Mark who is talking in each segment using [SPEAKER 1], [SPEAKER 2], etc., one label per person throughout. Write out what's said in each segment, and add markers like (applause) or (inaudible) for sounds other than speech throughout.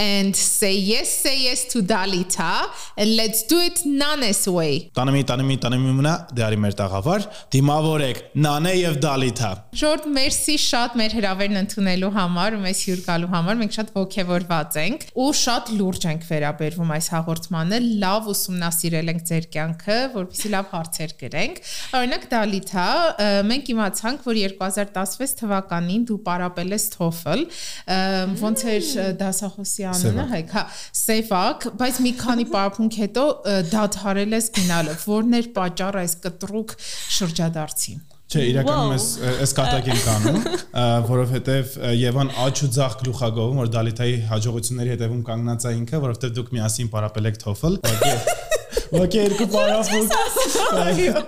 [SPEAKER 1] and say yes, say yes to Dalita. And let's do it Nane's way։
[SPEAKER 2] Տանեմի, տանեմի, տանեմի մնա դարի մեր տաղավար, դիմավորեք Նանե եւ Դալիթա։
[SPEAKER 1] Ժորդ, մերսի շատ մեր հրավերն ընդունելու համար ու մեզ հյուր գալու համար։ Մենք շատ ողջավորված ենք ու շատ լուրջ ենք վերաբերվում այս հաղորդմանը, լավ ուսումնասիրել ենք ձեր կյանքը, որովհետեւ լավ հարցեր գրենք։ Օրինակ Դալիթա, մենք իմացանք, որ 2016 թվականին դու պարապել ես TOEFL, ոնց էր դասախոսի անունը, հայք, հա, Սեվակ, բայց մի քանի պարապմունք հետո դադարել ես գնալը, որն էր պատճառը այս կտրուկ շրջադարձի։
[SPEAKER 2] Չէ, իրականում ես այս կատակին կանում, որովհետև Եվան աչ ու ձախ գլուխագովում, որ Դալիթայի հաջողությունների հետևում կանգնած է ինքը, որովհետև դուք միասին պարապել եք TOEFL։ (laughs) Ոկե երկու պարապմունք։
[SPEAKER 1] Այո։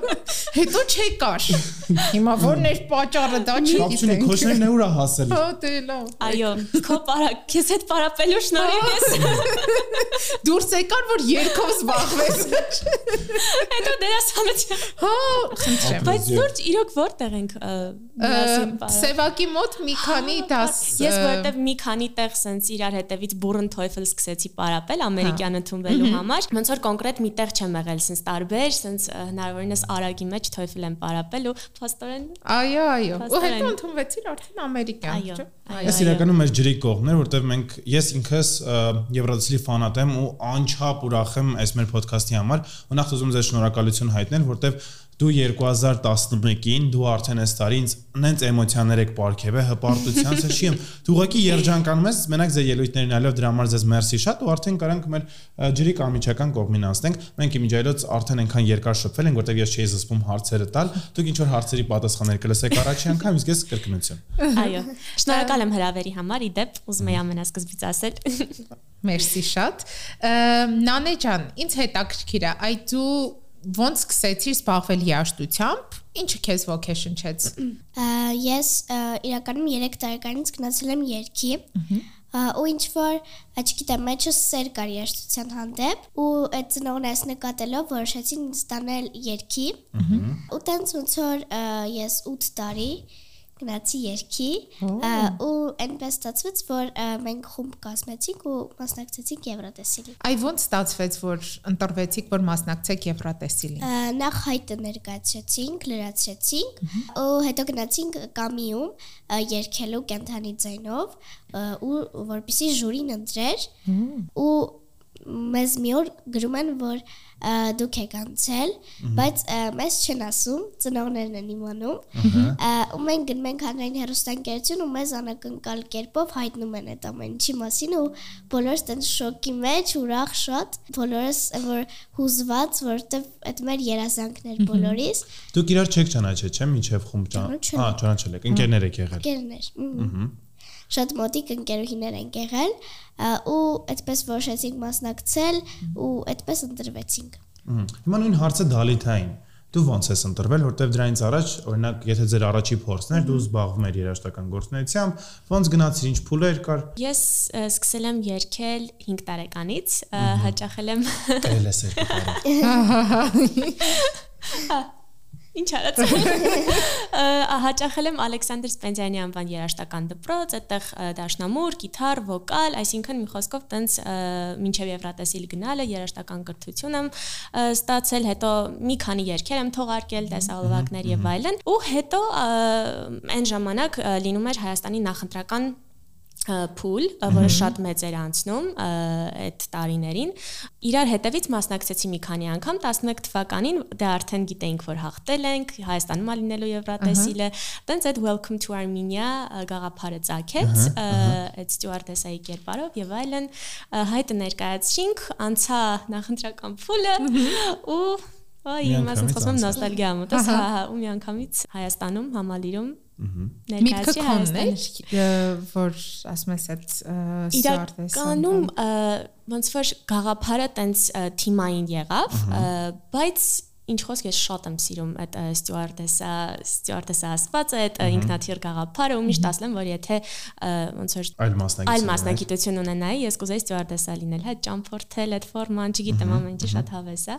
[SPEAKER 1] Հետո չեկար։ Հիմա որն էր պատճառը, դա չգիտենք։
[SPEAKER 2] Քոշներն ուրա հասել։
[SPEAKER 1] Հա, դե լավ։
[SPEAKER 3] Այո, քո պարա, քեզ հետ պարապելու շնորհիվ ես։
[SPEAKER 1] Դուրս եկար, որ երկով զբաղվես։
[SPEAKER 3] Հետո դերասանություն։
[SPEAKER 1] Հա, խնդրեմ։
[SPEAKER 3] Բայց լուրջ իրոք որտեղ ենք
[SPEAKER 1] Սևակի մոտ մի քանի դաս
[SPEAKER 3] Ես որտեվ մի քանի տեղ սենց իրար հետևից բուրըն TOEFL սկսեցի պարապել ամերիկյան ընդունվելու համար։ Ոնց որ կոնկրետ մի տեղ չեմ եղել, սենց տարբեր, սենց հնարավորինս արագի մեջ TOEFL եմ պարապել ու փաստորեն
[SPEAKER 1] Այո, այո։ Ու հետո ընդունվեցիր արդեն ամերիկյան,
[SPEAKER 3] չէ՞։
[SPEAKER 2] Այս իրականում մեր ջրի կողմն էր, որտեղ մենք ես ինքս Եվրատեսլի ֆանատ եմ ու անչափ ուրախ եմ այս մեր ոդքասթի համար։ ու նախ ուզում ձեզ շնորհակալություն հայտնել, որտեղ դու 2011-ին դու արդեն այս տարի ինձ նենց էմոցիաներ եք ապարգևե հպարտության (laughs) սշի եմ դու ուղղակի երջանկանում ես մենակ ձեր ելույթներին այլով դրա համար ձեզ մերսի շատ ու արդեն կարանք մեր ջրի կամիջական կողմին անցնենք մենք իմիջայլոց արդեն այնքան երկար շփվել ենք որտեղ ես չէի զսպում հարցերը տալ դուք ինչ որ հարցերի պատասխաններ կլսեք առաջի անգամ իսկ ես կրկնություն
[SPEAKER 3] այո շնորհակալ եմ հրավերի համար իդեպ ուզում եի ամենասկզբից ասել
[SPEAKER 1] մերսի շատ նանե ջան ինձ հետաքրքիր է այ դու ոնց սկսեցիր զբաղվել երաժշտությամբ ինչը քեզ ոգեշնչեց
[SPEAKER 4] ես իրականում 3 տարեկանից գնացել եմ երկի ու ինչ որ չգիտեմ մեջս սեր կար երաժշտության հանդեպ ու այդ ծնողներս նկատելով որոշեցին ինձ տանել երկի ու տենց ոնց որ ես 8 տարի գնացի երկի ու այնպես ստացվեց որ մենք խումբ կազմեցինք ու մասնակցեցինք Եվրատեսիլին։
[SPEAKER 1] Այ ոնց ստացվեց որ ընտրվեցիք որ մասնակցեք Եվրատեսիլին։
[SPEAKER 4] Նախ հայտը ներկայացրեցինք, լրացրեցինք ու հետո գնացինք կամիում երկելու կենթանի ձայնով ու որպեսի ժյուրին ընտրեր ու մեզ մի օր գրում են որ դուք եք անցել, բայց մեզ չեն ասում, ծնողներն են իմանում։ Ու մենք գնում ենք հանրային հերոստանգերություն ու մեզ անակնկալ կերպով հայտնում են այդ ամեն ինչի մասին ու բոլորս տենց շոկի մեջ, ուրախ շատ, բոլորս որ հուզված, որովհետև այդ մեր երազանքներ բոլորիս։
[SPEAKER 2] Դուք իրար չեք ճանաչել, չէ՞, միջև խումբ ճան։ Հա, ճանաչել եք, ընկերներ եք եղել։
[SPEAKER 4] Ընկերներ։ Ահա շատ մոտիկ ընկերուհիներ են եղել ու այդպես որոշեցինք մասնակցել ու այդպես ընտրվեցինք։
[SPEAKER 2] Հիմա նույն հարցը Դալիթային դու ո՞նց ես ընտրվել, որտեվ դրանից առաջ, օրինակ, եթե ձեր առաջի փորձն էր, դու զբաղվում ես երաժշտական գործունեությամբ, ոնց գնացիր, ինչ փուլեր կար։
[SPEAKER 3] Ես սկսել եմ երգել 5 տարեկանից, հաճախել եմ
[SPEAKER 2] Կրել ես երկու տարի։ (laughs) (laughs)
[SPEAKER 3] Ինչ արած։ (laughs) Հաճախել եմ Ալեքսանդր Սպենդյանի անվան երաժշտական դպրոց, այդտեղ դաշնամուր, գիտար, վոկալ, այսինքն մի խոսքով տենց մինչև Եվրատեսիլ գնալը երաժշտական կրթություն եմ ստացել, հետո մի քանի երգեր եմ թողարկել, տեսահոլովակներ եւ այլն, ու հետո այն ժամանակ լինում էր Հայաստանի նախընտրական փուլ, որը շատ մեծ էր անցնում այդ տարիներին։ Իրար հետևից մասնակցեցի մի քանի անգամ 11 թվականին, դե արդեն գիտեինք, որ հաղթել ենք, Հայաստանում ալինելու Եվրատեսիլը, տենց այդ Welcome to Armenia գաղափարը ցակեց, այդ ստյուարտեսայի կերպարով եւ այլն հայտը ներկայացրինք, անցա նախընտրական փուլը ու Այ իմ ասած խոսում նոստալգիա մտած, հա, ու մի անգամից Հայաստանում համալիրում
[SPEAKER 1] Միտքը քոնն է, որ ասում ես այդ
[SPEAKER 3] ստյուարտեսը։ Իրականում ոնց որ գաղափարը տենց թիմային եղավ, բայց ինչ խոսք ես շատ եմ սիրում այդ ստյուարտեսա ստյուարտեսա ասված այդ ինքնաթիռ գաղափարը ու միշտ ասեմ որ եթե ոնց որ
[SPEAKER 2] այլ մասնագիտություն
[SPEAKER 3] այլ մասնագիտություն ունենայի ես կուզեի ստյուարտեսա լինել հա ճամփորդել այդ ֆորման չգիտեմ ամեն ինչը շատ հավես է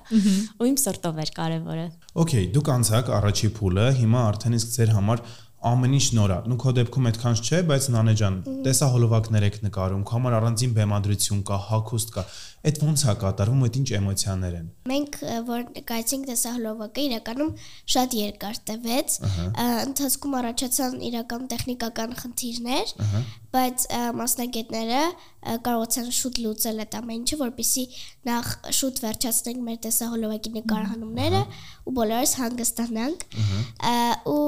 [SPEAKER 3] ու իմ սրտով էր կարևորը
[SPEAKER 2] Okay դուք անցաք առաջի փուլը հիմա արդեն իսկ ձեր համար ամեն ինչ նոր է։ Նու քո դեպքում այդքան չէ, բայց Նանե ջան, տեսա հոլովակներ եք նկարում, համար առանձին բեմադրություն կա, հակոստ կա։ Այդ ո՞նց է կատարվում, այդ ինչ էմոցիաներ են։
[SPEAKER 4] Մենք որ նկարեցինք տեսահոլովակը իրականում շատ երկար տևեց, ընթացքում առաջացան իրական տեխնիկական խնդիրներ, բայց մասնագետները կարողացան շուտ լուծել այդ ամեն ինչը, որպեսզի նախ շուտ վերջացնենք մեր տեսահոլովակի նկարահանումները ու բոլորս հանգստանանք։ Ու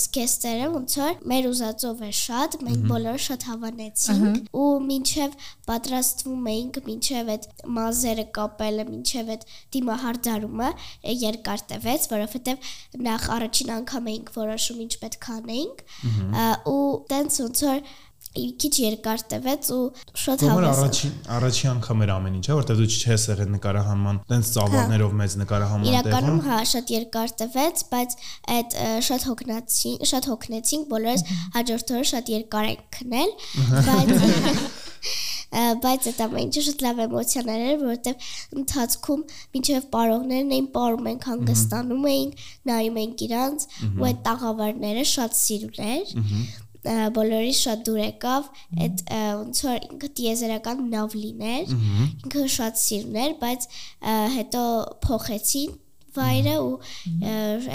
[SPEAKER 4] սկեստերը ոնց որ մեր ուզածով է շատ, մենք բոլորը շատ հավանեցինք ու մինչև պատրաստվում էինք, մինչև այդ մազերը կապելը, մինչև այդ դիմահարդարումը ը, երկար տևեց, որովհետև նախ առաջին անգամ էինք որոշում ինչ պետք է անեինք ը, ու տենց ոնց որ քիչ երկար տևեց ու շատ հավես
[SPEAKER 2] առաջին առաջին անգամ էր ամեն ինչը, որտեղ դու չես եղել նկարահանման, տենց ծավալներով մեծ նկարահանման
[SPEAKER 4] Իրականում
[SPEAKER 2] տեղում։
[SPEAKER 4] հա շատ երկար տևեց, բայց այդ շատ հոգնեցին, շատ հոգնեցինք, բոլորս հաջորդ օրը շատ երկար ենք քնել, բայց (laughs) բայց այդ ամեն ինչը շատ լավ էմոցիաներ էր, որովհետև ընթացքում մինչև պարողներն էին պարում ենք հանգստանում էինք, նայում էինք իրանց ու այդ տաղավարները շատ սիրուն էր բոլորի շատ դուր եկավ այդ ոնց որ ինքը տիեզերական նավ լիներ ինքը շատ սիրուն էր բայց հետո փոխեցին վայրը ու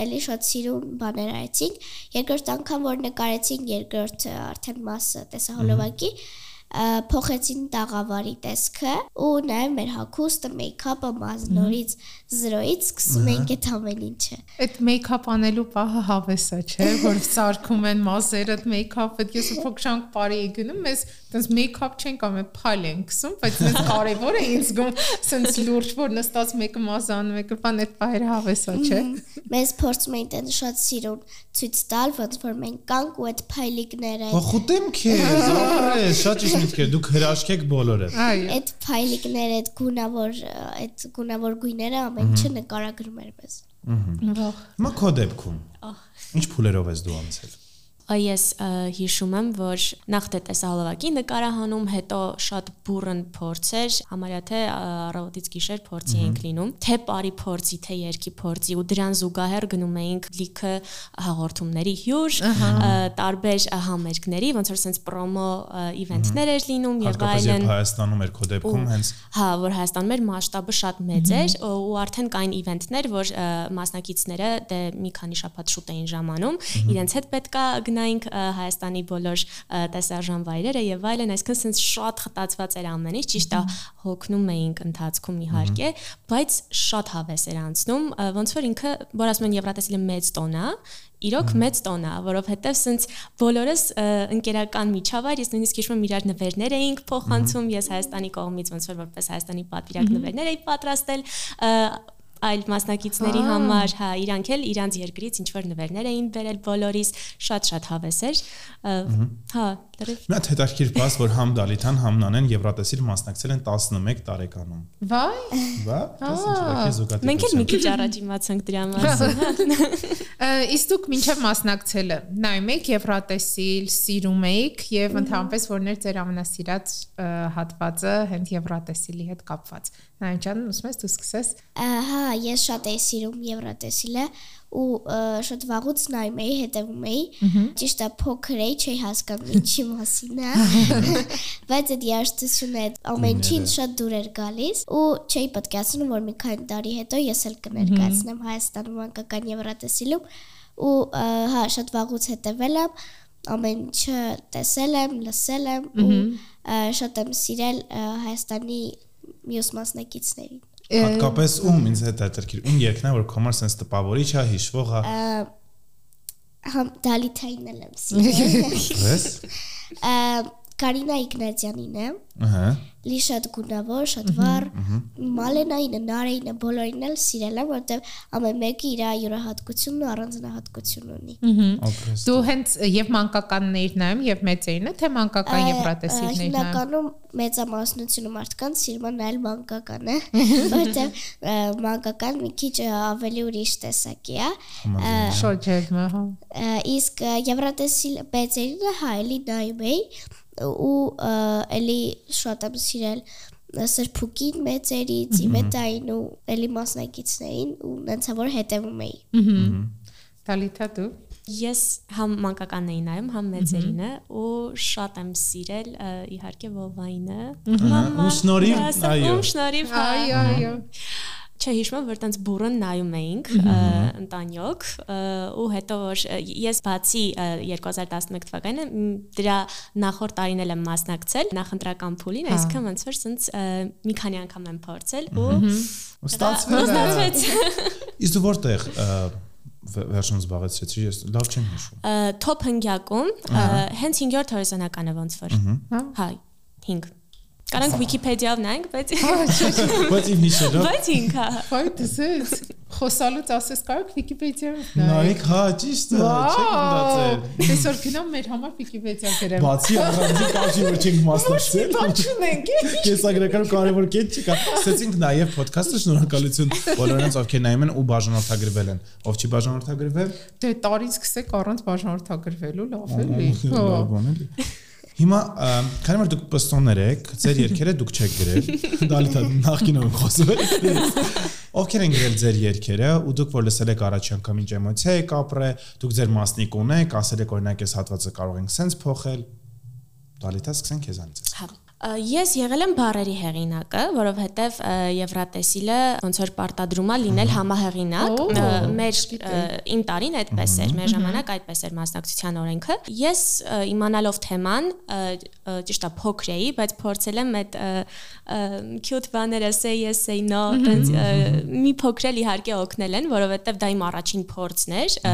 [SPEAKER 4] էլի շատ սիրուն բաներ արեցինք երկրորդ անգամ որ նկարեցինք երկրորդ արդեն մասը տեսահոլովակի ը, փոխեցին տաղավարի տեսքը ու նաև մեր հագուստը, մեյքափը մազնորից 0-ից սկսում ենք այդ ամեն ինչը։
[SPEAKER 1] Այդ մեյքափ անելու պահը հավեսա չէ, (laughs) որ սարքում են մազերը, այդ մեյքափը, ես փոքրանք բարի էի գնում, մեզ տես մեյքափ չենք անում, փայլ ենք գցում, բայց մեզ կարևոր է ինձ գում, սենց լուրջ որ նստած մեկը մազանում, մեկը բան այդ պահերը հավեսա չէ։
[SPEAKER 4] Մեզ փորձում էին տեն շատ սիրուն ցույց տալ, ոնց որ մենք կանք ու այդ փայլիկները,
[SPEAKER 2] Խոխուտեմ քեզ, ապրես, շատ ճիշտ միտքեր, դուք հրաշքեք բոլորը։
[SPEAKER 1] Այո։
[SPEAKER 4] այդ փայլիկները, այդ գունավոր այդ գունավոր գույները ամեն ինչը նկարագրում էր մեզ։
[SPEAKER 1] Վաղ։
[SPEAKER 2] Հիմա քո դեպքում։ Ինչ փուլերով ես դու անցել։
[SPEAKER 3] Ը, հիշում եմ, որ նախ տեսահոլովակի նկարահանում, հետո շատ բուրըն փորձեր, համարյա թե առավոտից գիշեր փորձի ենք լինում, թե բարի փորձի, թե երկի փորձի ու դրան զուգահեռ գնում էինք լիքը հաղորդումների հյուր, տարբեր համերգների, ոնց որ sense ը, իվենթներ էր լինում եւ այլն։
[SPEAKER 2] Հայաստանում էր քո դեպքում հենց
[SPEAKER 3] Հա, որ Հայաստանում մեր մասշտաբը շատ մեծ էր ու արդեն կային իվենթներ, որ մասնակիցները դե մի քանի շաբաթ շուտ էին ժամանում, իրենց հետ պետքա գնայինք Հայաստանի բոլոր տեսարժան վայրերը եւ այլն, այսինքն sense շատ խտացված էր ամեն ինչ, ճիշտ է, հոգնում էինք ընթացքում իհարկե, բայց շատ հավես էր անցնում, ոնց որ ինքը, որ ասում են Եվրատեսիլը մեծ տոն է, իրոք մեծ տոն է, որովհետև սենց բոլորս ընկերական միջավայր, ես նույնիսկ հիշում եմ իրար նվերներ էինք փոխանցում, ես Հայաստանի կողմից ոնց որ որպես Հայաստանի պատվիրակ նվերներ էի պատրաստել, այլ մասնակիցների համար, հա, իրանք էլ իրանց երկրից ինչ որ նվերներ էին բերել բոլորիս, շատ-շատ հավես էր։ Հա, լրիվ
[SPEAKER 2] Մի հատ հետաքրքիր բաց, որ համ Դալիթան, համ Նանեն Եվրատեսիլ մասնակցել են 11 տարեկանում։
[SPEAKER 1] Վայ։
[SPEAKER 2] Բա, դες ինչ զուգատիպ։
[SPEAKER 3] Մենք էլ մի քիչ առաջ իմացանք դրա մասին։
[SPEAKER 1] Ա, Իսկ դուք մինչև մասնակցելը նայում եք Եվրատեսիլ, սիրում եք եւ ընդհանրապես որներ ձեր ամենասիրած հատվածը հենց Եվրատեսիլի հետ կապված։ Նայեն ջան, ուզում ես դու սկսես։
[SPEAKER 4] Հա, ես շատ էի սիրում Եվրատեսիլը ու շատ վաղուց նայում էի, հետևում էի։ Ճիշտ է, փոքր էի, չէի հասկանում ինչի մասին է։ (laughs) Բայց այդ երաժշտությունը այդ ամեն ինչին շատ դուր էր գալիս ու չէի պատկերացնում, որ մի քանի տարի հետո ես էլ կներկայացնեմ Հայաստանում անկական Եվրատեսիլում ու հա, շատ վաղուց հետևել եմ ամեն ինչը տեսել եմ, լսել եմ ու շատ եմ սիրել Հայաստանի մյուս մասնակիցներին։
[SPEAKER 2] Հատկապես ում ինձ հետ հետաքրքիր, ում երկն է, որ քո համար sense տպավորիչ է, հիշվող է։
[SPEAKER 4] համ դալիթային էլ եմ (laughs) սիրել։
[SPEAKER 2] Պես։
[SPEAKER 4] Ա, Կարինա Իգնատյանին է,
[SPEAKER 2] Ահա։
[SPEAKER 4] լի շատ գունավոր, շատ վառ, Մալենայինը, Նարեինը բոլորին էլ սիրել եմ, որովհետև ամեն մեկը իր յուրահատկությունն ու առանձնահատկություն ունի։
[SPEAKER 1] Դու հենց եւ մանկականներ նայում եւ մեծերինը, թե մանկական Եվրատեսիլներ նայում։
[SPEAKER 4] Հիմնականում մեծամասնությունը մարդկանց սիրում են նայել մանկականը, որովհետև ա, մանկական մի քիչ ավելի ուրիշ տեսակի է։
[SPEAKER 1] Շոջերմը, հա։
[SPEAKER 4] Իսկ Եվրատեսիլ բեծերինը հա էլի նայում էի ու էլի շատ եմ սիրել ա, սրբուկին մեծերից, իվետային ու էլի մասնակիցներին ու նենց որ հետևում էի։
[SPEAKER 1] Տալիթա դու։
[SPEAKER 3] Ես համ մանկականն էի նայում, համ մեծերինը ու շատ եմ սիրել իհարկե Վովայինը։
[SPEAKER 2] ու շնորհիվ, այո։
[SPEAKER 3] շնորհիվ, հա։
[SPEAKER 1] Այո, այո։
[SPEAKER 3] Չէ, հիշում եմ, որ տենց բուրըն նայում էինք ընտանյոք ու հետո որ ես բացի ը, 2011 թվականին մ, դրա նախորդ տարին էլ եմ մասնակցել նախընտրական փուլին,
[SPEAKER 1] Հա։
[SPEAKER 3] այսինքն ոնց որ սենց ը, մի քանի անգամ եմ փորձել ու ստացվեց։ (laughs)
[SPEAKER 2] Իսկ դու որտեղ վերջում զբաղեցրեցի, ես լավ չեմ հիշում։
[SPEAKER 3] Top հնգյակում հենց 5-րդ հորիզոնականը ոնց որ։ Հա, 5։ Կարանք Wikipedia-ով նայենք, բայց
[SPEAKER 2] Բայց իմ հիշելով
[SPEAKER 3] բայց 5 հա։
[SPEAKER 1] Ոայ դզես խոսալուց ասես կարող Wikipedia-ով
[SPEAKER 2] նայեք, հա, ճիշտ է, չեք մտածել։
[SPEAKER 1] Այսօր գնամ մեր համար Wikipedia գրեմ։
[SPEAKER 2] Բացի առանձին կապի որ չենք մասնակցել։
[SPEAKER 1] Բան չունենք։
[SPEAKER 2] Կեսագրական կարևոր կետ չկա։ Ստեցինք նաև ոդքասթը շնորհակալություն բոլորին, ովքեր նայում են ու բաժանորդագրվել են։ Ով չի բաժանորդագրվել,
[SPEAKER 1] Դե տարին սկսեք առանց բաժանորդագրվելու լավ էլի։ Հա։
[SPEAKER 2] լավ բան էլի։ Հիմա քանի որ դուք պստոներ եք, ձեր երկերը դուք չեք գրել։ (laughs) Դալիթա նախկինում խոսում։ Ովքեր են գրել ձեր երկերը ու դուք որ լսել եք առաջի անգամ ինչ էմոցիա եք ապրել, դուք ձեր մասնիկ ունեք, ասել եք օրինակ այս հատվածը կարող ենք սենց փոխել։ Դալիթա սկսենք քեզանից։
[SPEAKER 3] Հա։ Ես եղել եմ բարերի հեղինակը, որովհետև Եվրատեսիլը ոնց որ պարտադրում է լինել համահեղինակ։ Մեր իմ տարին այդպես էր, մեր ժամանակ այդպես էր մասնակցության օրենքը։ Ես իմանալով թեման ճիշտ է փոքր էի, բայց փորձել եմ այդ cute բաները say yes say no, տենց ա, մի փոքր էլ իհարկե օգնել են, որովհետև դա իմ առաջին փորձն էր ա,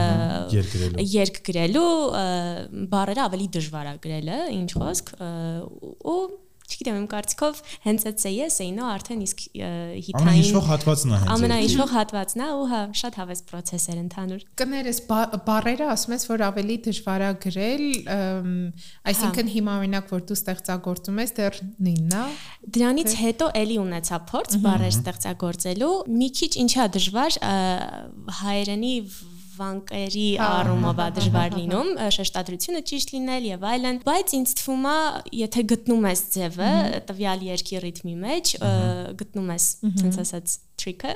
[SPEAKER 2] Երկրելու։
[SPEAKER 3] երկ գրելու ա, բառերը ավելի դժվար է գրելը, ինչ խոսք, ու չգիտեմ, իմ կարծիքով հենց այդ say say-նո արդեն իսկ հիթային
[SPEAKER 2] Ամենահիշվող հատվածն է հենց։ այդ։
[SPEAKER 3] ամենահիշվող հատվածն է ու հա շատ հավես process էր ընդհանուր։
[SPEAKER 1] կներես բա- բառերը ասում ես որ ավելի դժվար է գրել այսինքն հիմա օրինակ որ դու ստեղծագործում ես դեռ նույնն է
[SPEAKER 3] Դրանից հետո էլի ունեցա փորձ բառեր ստեղծագործելու, մի քիչ ինչա դժվար հայերենի վանկերի
[SPEAKER 1] Հա,
[SPEAKER 3] առումով է
[SPEAKER 1] հա,
[SPEAKER 3] դժվար
[SPEAKER 1] հա, հա,
[SPEAKER 3] լինում, շեշտադրությունը ճիշտ լինել եւ այլն, բայց ինձ թվում է, եթե գտնում ես ձևը տվյալ երկի ռիթմի մեջ, գտնում ես, ցենց ասած, trick-ը,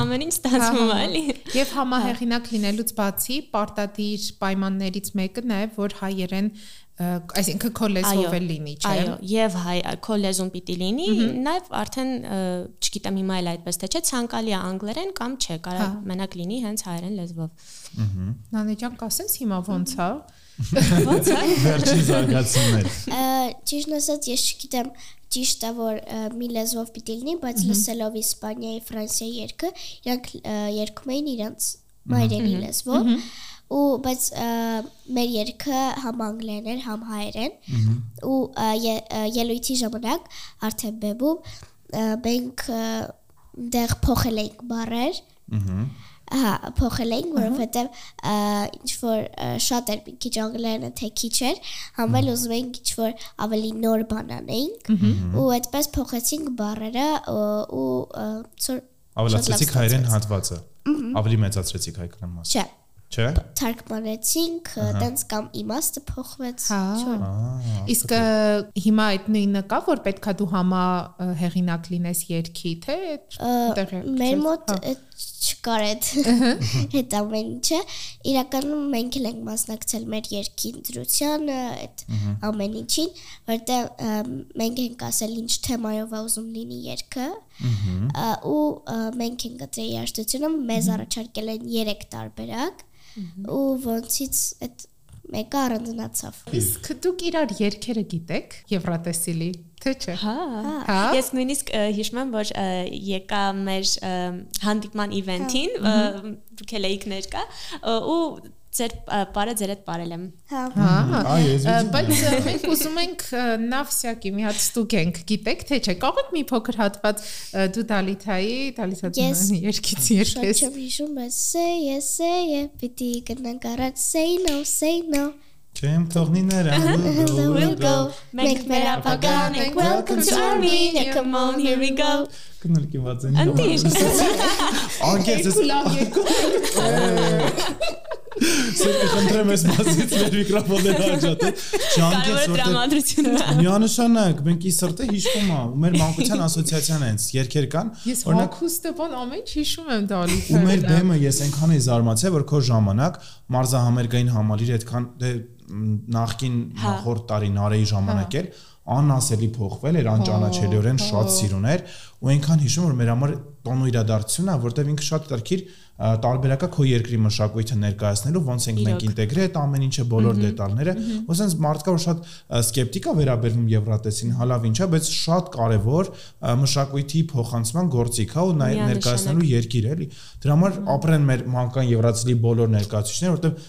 [SPEAKER 3] ամեն ինչ ստացվում է, էլի։
[SPEAKER 1] եւ համահեղինակ լինելուց բացի պարտադիր պայմաններից մեկը նաեւ որ հայերեն այսինքն քո լեզվով էլ լինի չէ
[SPEAKER 3] Այո, եւ հայ քո լեզուն պիտի լինի, նաեւ արդեն չգիտեմ հիմա էլ այդպես թե չէ, ցանկալի է անգլերեն կամ չէ, կարա
[SPEAKER 1] Հա։
[SPEAKER 3] մենակ լինի հենց հայերեն լեզվով։
[SPEAKER 1] Նանեջան կասես հիմա ոնց է
[SPEAKER 3] Ոնց է։ (laughs)
[SPEAKER 2] Վերջին զարգացումներ։
[SPEAKER 4] Ճիշտ ասած, ես չգիտեմ ճիշտ է որ մի լեզվով պիտի լինի, բայց լսելով Իսպանիայի, Ֆրանսիայի երգը, իրանք երգում էին իրանց մայրենի լեզվով ու բայց մեր երգը համ անգլերեն էր, համ հայերեն ու ելույթի ժամանակ արդեն բեբում մենք դեռ փոխել էինք բառեր Հա, փոխել էինք, որովհետև ինչ որ շատ էր մի քիչ անգլերենը թե քիչ էր, համել ուզում էինք ինչ որ ավելի նոր բան անեինք ու այդպես փոխեցինք բառերը ա, ու ա, ծոր
[SPEAKER 2] Ավելացրեցիք
[SPEAKER 4] Շատ լավ
[SPEAKER 2] հայերեն հատվածը։ Ավելի մեծացրեցիք հայկական մասը։
[SPEAKER 4] չէ,
[SPEAKER 2] Չէ։
[SPEAKER 4] թարգմանեցինք, տենց կամ իմաստը փոխվեց։
[SPEAKER 1] Հա։
[SPEAKER 4] չէ։
[SPEAKER 1] իսկ հիմա այդ նույնը կա որ պետքա դու համա հեղինակ լինես երկի թե տեղյակ
[SPEAKER 4] Մեր մոտ
[SPEAKER 1] Հա։
[SPEAKER 4] այդ չկար այդ հետ ամեն ինչը։ Իրականում մենք էլ ենք մասնակցել մեր երկի ընտրությանը, այդ ամեն ինչին, որտեղ մենք ենք ասել ինչ թեմայով է ուզում լինի երգը։ ու մենք ենք գտել երաժշտությունը, մեզ առաջարկել են 3 տարբերակ ու ոնցից այդ մեկը առանձնացավ։
[SPEAKER 1] իսկ դուք իրար երկերը գիտեք Եվրատեսիլի թե չէ
[SPEAKER 3] Հա։
[SPEAKER 1] Հա։
[SPEAKER 3] Ես նույնիսկ հիշում եմ, որ եկա մեր հանդիպման իվենթին, դուք էլ էիք ներկա, ու ձեր բարը ձեր հետ բարել եմ։
[SPEAKER 4] Հա։
[SPEAKER 1] Հա
[SPEAKER 2] ես
[SPEAKER 1] բայց մենք ուզում ենք նավսյակի մի հատ ստուգենք, գիտեք թե չէ, կարող եք մի փոքր հատված դու Դալիթայի, Դալիթա
[SPEAKER 4] Ես-
[SPEAKER 1] երկից երկես։
[SPEAKER 4] չեմ հիշում, բայց say yes, say yes, պիտի գնանք առաջ say no, say no։
[SPEAKER 2] Չեմ թողնի նրան
[SPEAKER 4] We'll
[SPEAKER 2] we'll
[SPEAKER 4] go.
[SPEAKER 3] Մենք մեր ապագան ենք, welcome to Armenia, come on, here we go։
[SPEAKER 2] Կնորքի վազեն։
[SPEAKER 3] Անտիշ։
[SPEAKER 2] Անկես ես Սիրտի խնդրեմ ես մասից մեր միկրոֆոնները հաջատել։ Ջանկես որտեղ միանշանակ մենք ի սրտե հիշվում է ու մեր մանկության ասոցիացիան հենց երկեր կան օրինակ
[SPEAKER 1] Ստեփան ամեն ինչ հիշում եմ դալիթը։
[SPEAKER 2] ու մեր բեմը ես այնքան էի զարմացել որ քո ժամանակ մարզահամերգային համալիրը այդքան դե նախքին
[SPEAKER 3] Հա։
[SPEAKER 2] նախորդ տարի նարեի ժամանակ էր անասելի փոխվել էր անճանաչելիորեն
[SPEAKER 1] Հա,
[SPEAKER 2] շատ
[SPEAKER 1] հա։
[SPEAKER 2] սիրուն էր ու այնքան հիշում որ մեր համար տոնու իրադարձությունն է որտեվ ինքը շատ տարքիր տարբերակա քո երկրի մշակույթը ներկայացնելու ոնց ենք մենք
[SPEAKER 3] Իրոք։
[SPEAKER 2] ինտեգրել այդ ամեն ինչը բոլոր դետալները ու sense մարդկա որ շատ ա, սկեպտիկ է վերաբերվում Եվրատեսին հալավ ինչա բայց շատ կարևոր մշակույթի փոխանցման գործիք է ու նա
[SPEAKER 3] Միանշանակ։
[SPEAKER 2] ներկայացնելու երկիր էլի դրա համար ապրեն մեր մանկան Եվրացիի բոլոր ներկայացուցիչները որտեվ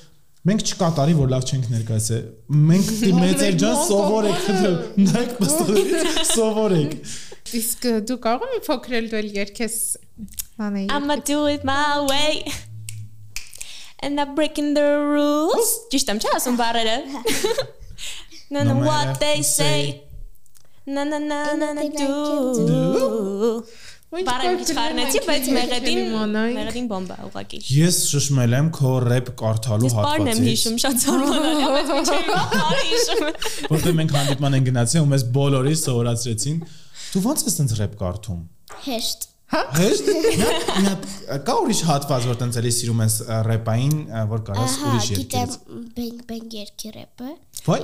[SPEAKER 2] մենք չկատարի որ լավ չենք ներկայացել մենք (laughs) դի մեծեր ջան սովորեք խնդրեմ նայեք պստորից (laughs) սովորեք
[SPEAKER 1] Իսկ դու կարող ես փոքրել դու երկես հանեի։
[SPEAKER 3] I'ma do it my way. And I'm breaking the rules. Ճիշտ եմ, չէ՞ ասում բառերը։ No no what they say. Na na na na do.
[SPEAKER 1] Բարեն
[SPEAKER 3] քիչ
[SPEAKER 1] խառնեցի,
[SPEAKER 3] բայց մեղեդին մեղեդին բոմբա ուղակի։
[SPEAKER 2] Ես շշմել եմ քո рэփ կարդալու հատվածից։
[SPEAKER 3] Ես բան եմ հիշում շատ զարմանալի, (laughs) բայց միջի (laughs) հիշում։
[SPEAKER 2] Որտե՞ղ մենք հանդիպման են գնացել ու մեզ բոլորի սովորացրեցին։ Դու ո՞նց ես տենց рэփ կարդում։
[SPEAKER 4] Հեշտ։
[SPEAKER 2] Հա։ Հեշտ։ Նա կա ուրիշ հատված, որ տենց էլի սիրում ես рэպային, որ կարաս ուրիշ
[SPEAKER 4] երկիր։
[SPEAKER 2] Ահա, գիտեմ,
[SPEAKER 4] բենք բենք երկի рэպը։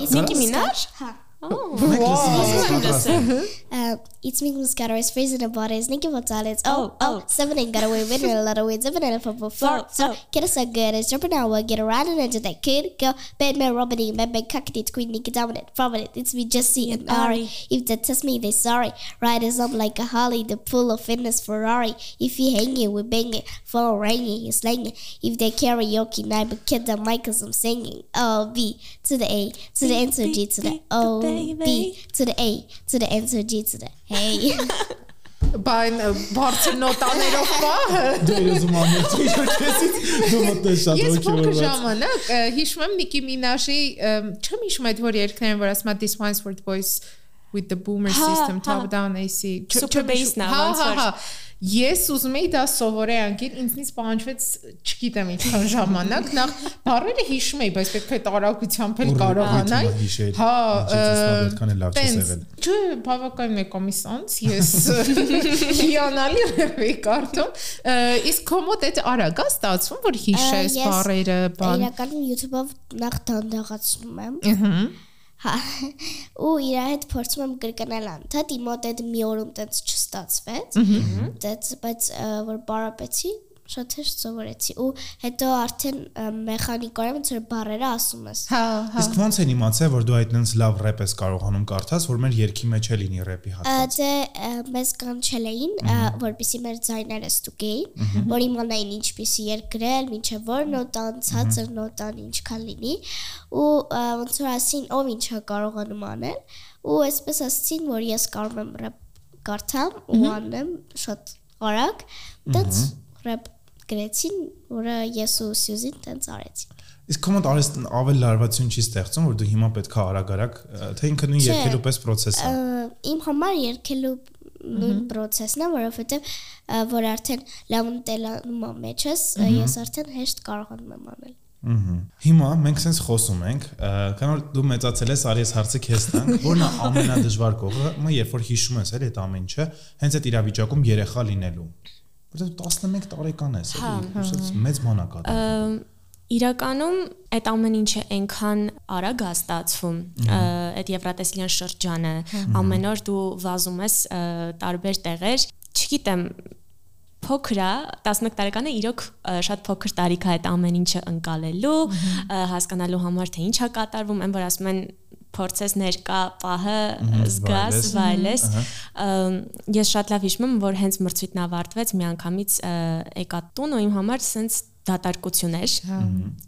[SPEAKER 2] Իսկ
[SPEAKER 3] ինքը մինար։
[SPEAKER 4] Հա։
[SPEAKER 2] Oh, wow.
[SPEAKER 4] uh, iets minder mascara's, face na bodies, ninguém vai talents.
[SPEAKER 3] Oh,
[SPEAKER 4] oh, seven ain't got away, winner a lot of wins, seven and football, four, so get us a good, it's jumping out, get around and into that kid, girl, Batman, Robin, Batman, cockney, queen, nigga, dominant, prominent, it's me, Jesse and Ari. If they test me, they sorry. Riders up like a Harley, the pool of fitness Ferrari. If you hanging, we banging, phone ringing, you slanging. If they karaoke night, but kid the mic cause I'm singing. Oh, B to the A, to the N, to G, to the O. B, to the A, to the N, to the G, to the Hey. (laughs)
[SPEAKER 1] Բայն բարձր նոտաներով պահը։
[SPEAKER 2] դու ես մանեցի քեսից դու մտես շատ
[SPEAKER 1] Ես փոքր ժամանակ հիշում եմ Նիկի Մինաշի չեմ հիշում այդ որ երկներն որ ասում է this one's for the boys with the boomer
[SPEAKER 3] Հա,
[SPEAKER 1] system
[SPEAKER 3] հա։
[SPEAKER 1] top down AC
[SPEAKER 3] Super
[SPEAKER 1] չեմ հիշում-
[SPEAKER 3] bass-ն ա,
[SPEAKER 1] Ես ուզում էի դա սովորեի անկիր, ինձնից պահանջվեց չգիտեմ ինչքան ժամանակ, նախ բառերը հիշում էի, բայց պետք է տարակությամբ էլ կարողանայի։ Հա,
[SPEAKER 2] այդքան էլ լավ չես եղել։
[SPEAKER 1] Չէ, բավական մեկոմիս անց ես հիանալի ռեվի կարդում։ ը, Իսկ քո մոտ այդ արագ է ստացվում, որ հիշես
[SPEAKER 4] ես
[SPEAKER 1] բառերը, բան։
[SPEAKER 4] Իրականում YouTube-ով նախ դանդաղացնում եմ։
[SPEAKER 1] Ահա։
[SPEAKER 4] Հա։ Ու իր հետ փորձում եմ կրկնել անդադ, իմ մոտ այդ մի օրում տենց չստացվեց։ Դից բայց որ բարապեցի, շատ հեշտ սովորեցի ու հետո արդեն մեխանիկորեն ոնց որ բարերը ասում ես։
[SPEAKER 1] Հա, հա։
[SPEAKER 2] Իսկ ոնց են իմացել, որ դու այդ նենց լավ рэպ ես կարողանում կարդաս, որ մեր երկի մեջ է լինի
[SPEAKER 4] рэպի
[SPEAKER 2] հատված։
[SPEAKER 4] Դե մեզ կանչել էին, որպեսի մեր ձայները ստուգեին, որ իմանային ինչպեսի երկրել, ինչը որ նոտան, ցածր նոտան ինչքան լինի ու ոնց որ ասին, ով ինչա կարողանում անել ու այսպես ասացին, որ ես կարող եմ рэպ կարդամ ու անեմ շատ արագ, դից рэպ գրեցին, որը ես ու Սյուզին տենց արեցին։
[SPEAKER 2] իսկ կոմոդ արես ավել լարվածություն չի ստեղծում որ դու հիմա պետքա արագ-արագ թե ինքը նույն երկելու պես process է
[SPEAKER 4] Իմ համար երկելու նույն process-ն է, որովհետև որ արդեն լավ ընտելանում եմ մեջս, ես արդեն հեշտ կարողանում եմ անել։
[SPEAKER 2] Ահա։ Հիմա մենք sense խոսում ենք, ը, քանի որ դու մեծացել ես, արի ես հարցը քեզ տանք, (laughs) որն է ամենադժվար կողը, մը երբ որ հիշում ես էլի այդ ամեն ինչը, հենց այդ իրավիճակում երեխա լինելու։ Որտեղ 11 տարեկան ես, էլի, շատ մեծ մանակ դա։
[SPEAKER 3] Ամ, Իրականում այդ ամեն ինչը այնքան արագ է ստացվում, այդ Եվրատեսլյան շրջանը, ամեն օր դու վազում ես տարբեր տեղեր, չգիտեմ, փոքր է 11 տարեկանը իրոք շատ փոքր տարիք է այդ ամեն ինչը ընկալելու, հասկանալու համար թե ինչ է կատարվում, այն որ ասում են փորձես ներկա պահը զգաս,
[SPEAKER 2] վայելես։
[SPEAKER 3] Ես շատ լավ հիշում եմ, որ հենց մրցույթն ավարտվեց, միանգամից եկա տուն ու իմ համար սենց դատարկություն էր,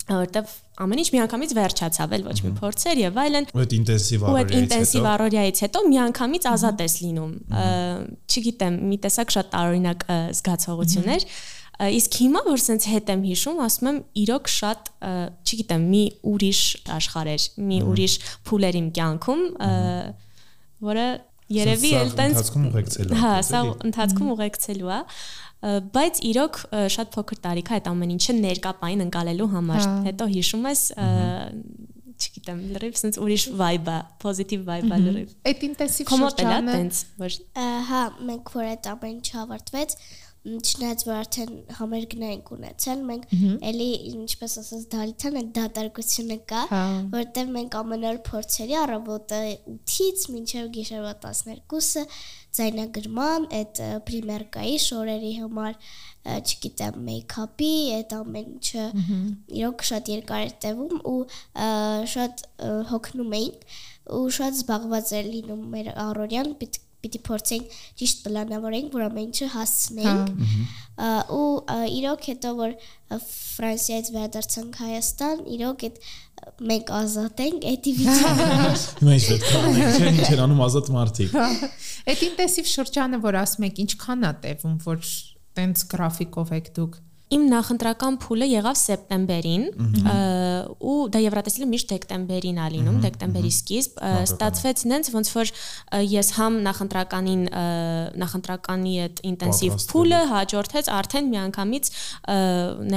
[SPEAKER 3] որովհետև ամեն ինչ միանգամից վերջացավ, էլ ոչ մի փորձեր եւ այլն։
[SPEAKER 2] Ու այդ ինտենսիվ
[SPEAKER 3] Ու այդ
[SPEAKER 2] առօրյայից
[SPEAKER 3] ինտենսիվ
[SPEAKER 2] հետո
[SPEAKER 3] առօրյայից հետո միանգամից ազատ ես լինում։ Չգիտեմ, մի տեսակ շատ տարօրինակ զգացողություն էր։ Ա, Իսկ հիմա որ սենց հետ եմ հիշում, ասում եմ, իրոք շատ, չգիտեմ, մի ուրիշ աշխարհ էր, մի ուրիշ փուլ էր իմ կյանքում, որը երևի էլ տենց
[SPEAKER 2] ընթացքում ուղեկցելու է,
[SPEAKER 3] Հա, սա ընթացքում ուղեկցելու է։ բայց իրոք շատ փոքր տարիք է այդ ամեն ինչը ներկապային ընկալելու համար։ Հետո հիշում ես չգիտեմ, լրիվ sense ուրիշ vibe-ը, positive vibe-ը լրիվ։
[SPEAKER 1] Այդ ինտենսիվ շրջանը
[SPEAKER 3] տենց, որ
[SPEAKER 4] հա, մենք որ այդ ամեն ինչ ավարտվեց, չնայած որ արդեն համերգներ ենք ունեցել, մենք էլի ինչպես ասած դալիթան այդ դատարկությունը կա, որտեղ մենք ամեն օր փորձերի առավոտը 8-ից մինչև գիշերվա 12-ը ձայնագրման այդ պրիմերկայի շորերի համար չգիտեմ, մեյքափի, այդ ամեն ինչը իրոք շատ երկար էր տևում ու շատ հոգնում էինք ու շատ զբաղված էր լինում մեր առօրյան, պիտի պիտի փորձենք ճիշտ պլանավորենք, որ ամեն ինչը հասցնենք։ ու իրոք հետո որ Ֆրանսիայից վերադարձանք Հայաստան, իրոք այդ մենք ազատ ենք այդ վիճակից։ (laughs)
[SPEAKER 2] Հիմա ինչ պետք է անենք, չէ՞ ինչ են անում ազատ մարդիկ։
[SPEAKER 1] Այդ ինտենսիվ շրջանը, որ ասում եք, ինչքան է տևում, որ տենց գրաֆիկով եք դուք
[SPEAKER 3] Իմ նախընտրական փուլը եղավ սեպտեմբերին ու դա Եվրատեսիլը միշտ դեկտեմբերին ա լինում, դեկտեմբերի սկիզբ, ստացվեց նենց ոնց որ ես համ նախընտրականին նախընտրականի այդ ինտենսիվ փուլը հաջորդեց արդեն միանգամից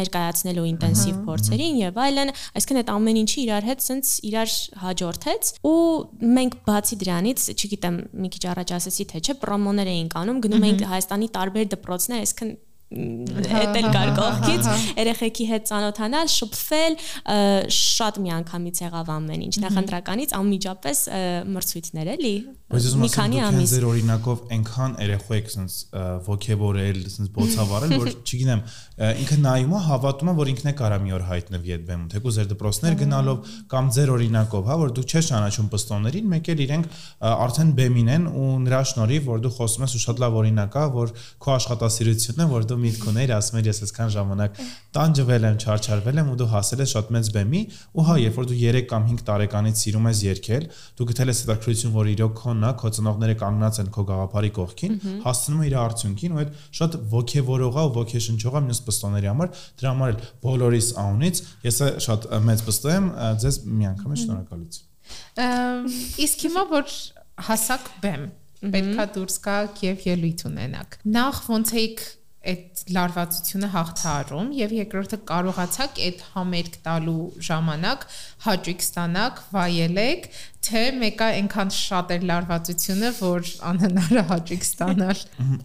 [SPEAKER 3] ներկայացնելու ինտենսիվ փորձերին եւ այլն, այսինքն այդ ամեն ինչի իրար հետ սենց իրար հաջորդեց ու մենք բացի դրանից, չգիտեմ, մի քիչ առաջ ասեցի թե չէ, պրոմոներ էինք անում, գնում էինք Հայաստանի տարբեր դպրոցներ, այսինքն հետել կար կողքից երեխեքի հետ ծանոթանալ, շփվել, շատ միանգամից եղավ ամեն ինչ։ Նախընտրականից անմիջապես մրցույթներ էլի։
[SPEAKER 2] Մի քանի ամիս։ Ձեր օրինակով այնքան երեխու եք sense ոգևորել, sense բոցավարել, որ չգիտեմ, ինքը նայում է, հավատում է, որ ինքն է կարա մի օր հայտնվի այդ բեմում, թեկուզ ձեր դպրոցներ գնալով կամ ձեր օրինակով, հա, որ դուք չես ճանաչում պստոներին, մեկ էլ իրենք արդեն բեմին են ու նրա շնորհիվ, որ դու խոսում ես ու շատ լավ օրինակ է, որ քո աշխատասիրությունն է, որ դու միտք ուներ, ասում ես ես այսքան ժամանակ տանջվել եմ, չարչարվել եմ ու դու հասել ես շատ մեծ բեմի ու հա, երբ որ դու 3 կամ 5 տարեկանից սիրում ես երգել, դու գտել ես հետաքրություն, որ իրոք քոնն է, քո ծնողները կանգնած են քո գաղափարի կողքին, հասցնում է իր արդյունքին ու այդ շատ ոգևորող է ու ոգեշնչող է մյուս պստոների համար, դրա համար էլ բոլորիս անունից ես շատ մեծ պստո եմ, ձեզ մի անգամ շնորհակալություն։
[SPEAKER 1] Իսկ հիմա որ հասակ բեմ պետքա դուրս գաք եւ ելույթ ունենաք։ Նախ ոնց էիք այդ լարվածությունը հաղթարում եւ երկրորդը կարողացաք այդ համերգ տալու ժամանակ հաճույք ստանաք, վայելեք, թե մեկը այնքան շատ էր լարվածությունը, որ անհնար է հաճույք ստանալ։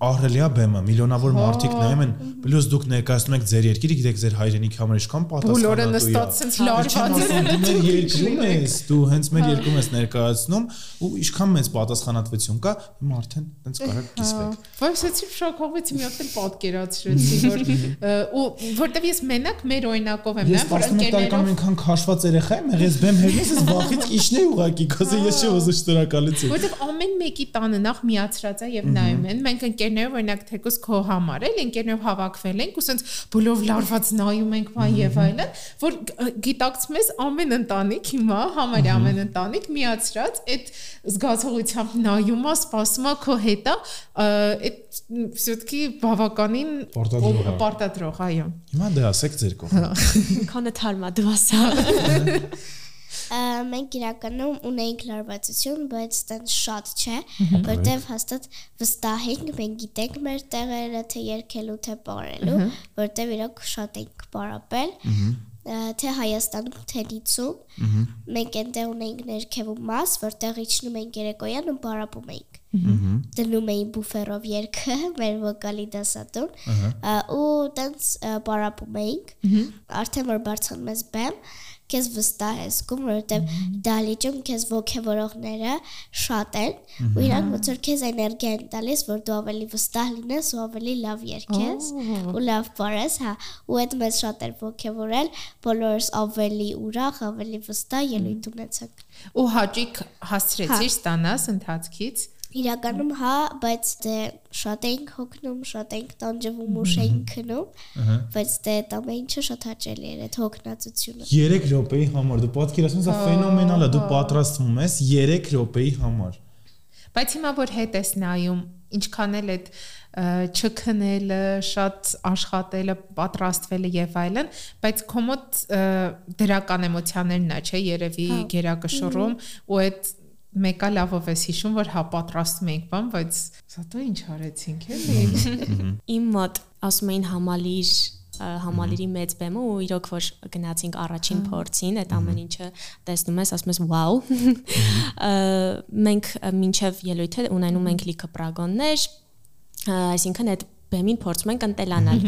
[SPEAKER 2] Ահրելիա բեմը, միլիոնավոր մարդիկ նայում են, պլյուս դուք ներկայացնում եք ձեր երկիրը, գիտեք ձեր հայրենիքի համար ինչքան պատասխանատու է։
[SPEAKER 1] Բոլորը նստած sense լարված
[SPEAKER 2] են։ Դու մեր երկրում ես, դու հենց մեր երկրում ես ներկայացնում ու ինչքան մեծ պատասխանատվություն կա, հիմա արդեն տենց կարող կիսվեք։
[SPEAKER 1] Որսեցի շոկովից մի հատ էլ պատկերացրեցի, որ ու որտեվ ես մենակ մեր օրինակով եմ նայում,
[SPEAKER 2] որ ընկերներով այնքան քաշված երեխա եմ, եղես բեմ հերնես, ես վախից իջնեի ուղակի Կասե ես չի ուզում շնորհակալություն։
[SPEAKER 1] Որտեվ ամեն մեկի տանը նախ միացրած է եւ նայում են։ Մենք ընկերներով օրինակ թեկուս քո համար էլ ընկերներով հավաքվել ենք ու սենց բոլով լարված նայում ենք բան եւ այլն, որ գիտակցում ես ամեն ընտանիք հիմա համարյա ամեն ընտանիք միացրած այդ զգացողությամբ նայում է, սպասում է քո հետը, այդ все-таки բավականին պարտադրող, այո։
[SPEAKER 2] Հիմա դե ասեք ձեր կողմը։
[SPEAKER 3] Քանը թարմա դու ասա (laughs)
[SPEAKER 4] մենք իրականում ունեինք լարվածություն, բայց այդտեղ շատ չէ, որտեվ հաստատ վստահ ենք, մենք գիտենք մեր տեղերը, թե երկելու, թե ապարելու, որտեվ իրոք շատ ենք պարապել թե Հայաստանում թե Նիցում մենք այնտեղ ունենք ներքևում մաս, որտեղ իջնում ենք երեկոյան ու բարապում ենք։ Դնում էին բուֆերով երգը (laughs) մեր վոկալի դասատուն ու տենց բարապում ենք։ Արդեն որ բարձրանում ես բեմ, քեզ վստահ ես զգում, որովհետև դալիճում քեզ ողջևորողները շատ են, ու իրանք ոնց որ քեզ էներգիա են տալիս, որ դու ավելի վստահ լինես ու ավելի լավ երգես ու լավ բարես, հա, ու այդ մեզ շատ էր ողջևորել, բոլորս ավելի ուրախ, ավելի վստահ ելույթ ունեցանք։
[SPEAKER 1] Ու հաճիկ հասցրեցիր ստանաս ընթացքից
[SPEAKER 4] Իրականում հա, բայց դե շատ էինք հոգնում, շատ էինք տանջվում ու շենք քնում, բայց դե դա ինչը շատ հաճելի էր այդ հոգնածությունը։
[SPEAKER 2] 3 րոպեի համար դու պատկերացնում ես, ֆենոմենալ է, դու պատրաստվում ես 3 րոպեի համար։
[SPEAKER 1] Բայց հիմա որ հետ ես նայում, ինչքան էլ այդ չքնելը, շատ աշխատելը, պատրաստվելը եւ այլն, բայց կոմոդ դրական էմոցիաներն է, չէ, երևի հա։ գերակշռում ու այդ մեկը լավով էս հիշում, որ հա պատրաստում էինք բան, բայց սա դու ինչ արեցինք էլի։
[SPEAKER 3] Իմ մոտ ասում էին համալիր համալիրի մեծ բեմը ու իրոք որ գնացինք առաջին փորձին, այդ ամեն ինչը տեսնում ես, ասում ես վաու։ Մենք մինչև ելույթը ունենում ենք լիքը պրագոններ, այսինքն այդ բեմին փորձում ենք ընտելանալ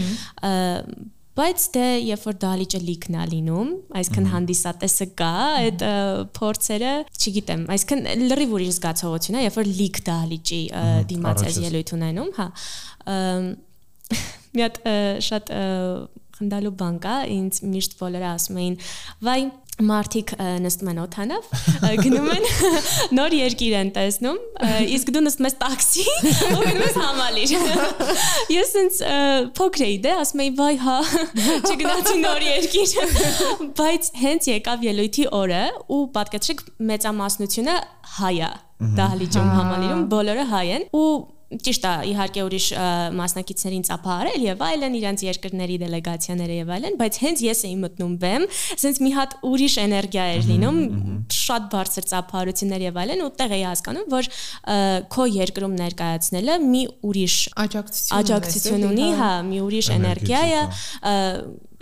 [SPEAKER 3] բայց դե երբ որ դահլիճը լիքն է լինում, այսինքն հանդիսատեսը կա, այդ փորձերը, չգիտեմ, այսինքն լրիվ ուրիշ զգացողություն է, երբ որ լիք դահլիճի դիմաց ես ելույթ ունենում, հա (laughs) մի հատ շատ խնդալու բան կա, ինձ միշտ բոլորը ասում էին, վայ մարդիկ նստում են օթանավ, գնում են (laughs) նոր երկիր են տեսնում, իսկ դու նստում ես տաքսի ու գնում ես համալիր։ (laughs) Ես ինձ փոքր էի դե, ասում էի, վայ հա, չգնացի նոր երկիր։ Բայց հենց եկավ ելույթի օրը ու պատկերացրեք մեծամասնությունը հայ է դահլիճում համալիրում բոլորը հայ են ու ճիշտ է, իհարկե ուրիշ մասնակիցներին ծափահարել եւ այլն, իրենց երկրների դելեգացիաները եւ այլն, բայց հենց ես էի մտնում բեմ, ասենց մի հատ ուրիշ էներգիա էր լինում, շատ բարձր ծափահարություններ եւ այլն, ու տեղ էի հասկանում, որ քո երկրում ներկայացնելը մի ուրիշ
[SPEAKER 1] աջակցություն
[SPEAKER 3] աջակցություն ունի, հա, մի ուրիշ էներգիա է,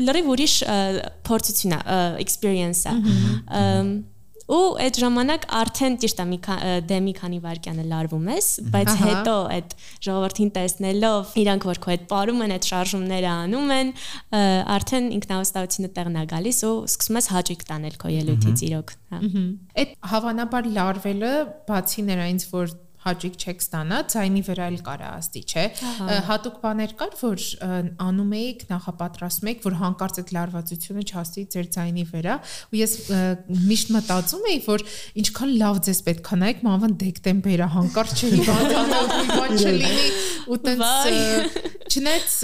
[SPEAKER 3] լրիվ ուրիշ փորձություն է, experience է ու այդ ժամանակ արդեն ճիշտ է մի դե մի քանի վայրկյանը լարվում ես, բայց հետո այդ ժողովրդին տեսնելով իրանք որ քո այդ ապարում են, այդ շարժումները անում են, արդեն ինքնավստահությունը տեղն է գալիս ու սկսում ես հաճույք տանել քո ելույթից իրոք, հա։
[SPEAKER 1] Այդ հավանաբար լարվելը բացի նրանից որ հաճույք չեք ստանա, ցայնի վրա էլ կարա աստի, չէ։ Հատուկ բաներ կար, որ անում էիք, նախապատրաստում էիք, որ հանկարծ այդ լարվածությունը չհասի ձեր ցայնի վրա, ու ես միշտ մտածում էի, որ ինչքան լավ ձեզ պետք է նայեք, մանավանդ դեկտեմբերը հանկարծ չհիվանդանա, բան չլինի ու տենց չնայած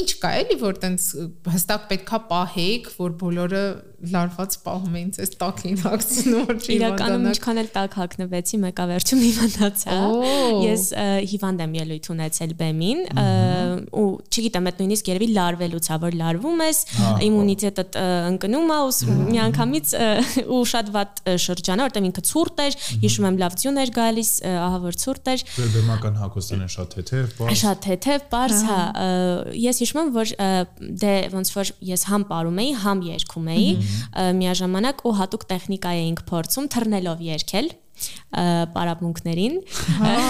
[SPEAKER 1] ինչ կա էլի որ տենց հստակ պետքա պահեիք, որ բոլորը լարված պահում էին ցես տակ էին հագցնում որ
[SPEAKER 3] չի իրականում ինչքան էլ տակ հագնվեցի մեկա վերջում հիվանդացա ես հիվանդ եմ ելույթ ունեցել բեմին ու չգիտեմ այդ նույնիսկ երևի լարվելուց ա որ լարվում ես իմունիտետը ընկնում ա ու միանգամից ու շատ վատ շրջան է որտեղ ինքը ցուրտ էր հիշում եմ լավ ձյուն էր գալիս ահա որ ցուրտ էր
[SPEAKER 2] բեմական հակոստանը շատ թեթև բարձ
[SPEAKER 3] շատ թեթև բարձ հա ես հիշում եմ որ դե ոնց որ ես համ ապարում էի համ երգում էի միաժամանակ ու հատուկ տեխնիկա էինք փորձում թռնելով երգել պարապմունքներին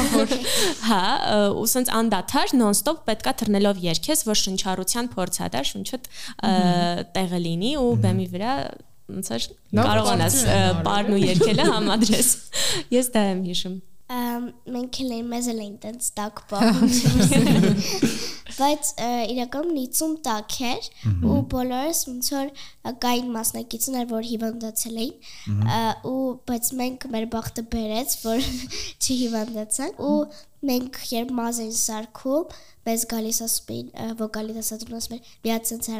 [SPEAKER 3] (laughs) հա ու սենց անդադար նոն-ստոպ պետքա թռնելով երգես որ շնչառության փորձադար շունչդ տեղը լինի ու բեմի վրա ոնց որ կարողանաս պարն ու երգելը համադրես (laughs) ես դա եմ հիշում
[SPEAKER 4] մենք էլ են մեզ էլ են տենց տակ պահում (laughs) բայց իրականում 50 տակ էր ու բոլորս ոնց որ կային մասնակիցներ որ հիվանդացել էին ու բայց մենք մեր բախտը բերեց որ (laughs) չհիվանդացան ու մենք երբ մազ են սարքում, մեզ գալիս ասում էին վոկալի դասատուն ասում էր մի հատ sense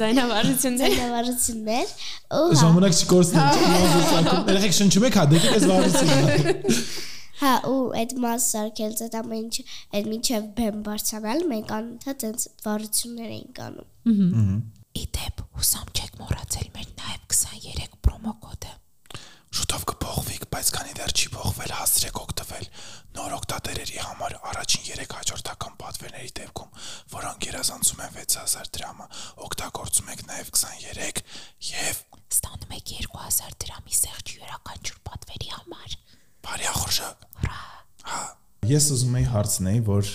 [SPEAKER 3] ձայնավարություններ
[SPEAKER 4] ձայնավարություններ ու
[SPEAKER 2] ժամանակ չկորցնենք (laughs) մազ սարքում երեք շնչում եք հա դեպի այս վարությունը (laughs)
[SPEAKER 4] Հա, ու այդ մաս սարքելց այդ ամեն ինչ այդ միջև բեմ բարձրանալ մենք անընդհատ այնց վարություններ էինք անում։
[SPEAKER 1] Իդեպ, հուսամ չեք մոռացել մեր նաև 23 պրոմո կոդը։
[SPEAKER 2] Շուտով կփոխվի, բայց քանի դեռ չի փոխվել, հասցրեք օգտվել նոր օգտատերերի համար առաջին 3 հաջորդական պատվերների դեպքում, որոնք գերազանցում են 6000 դրամը, օգտագործում եք նաև 23 եւ
[SPEAKER 1] ստանում եք 2000 դրամի սեղջ յուրաքանչյուր պատվերի համար։
[SPEAKER 2] Բարի ախորժը։ Հա։ Ես ուզում եի հարցնել, որ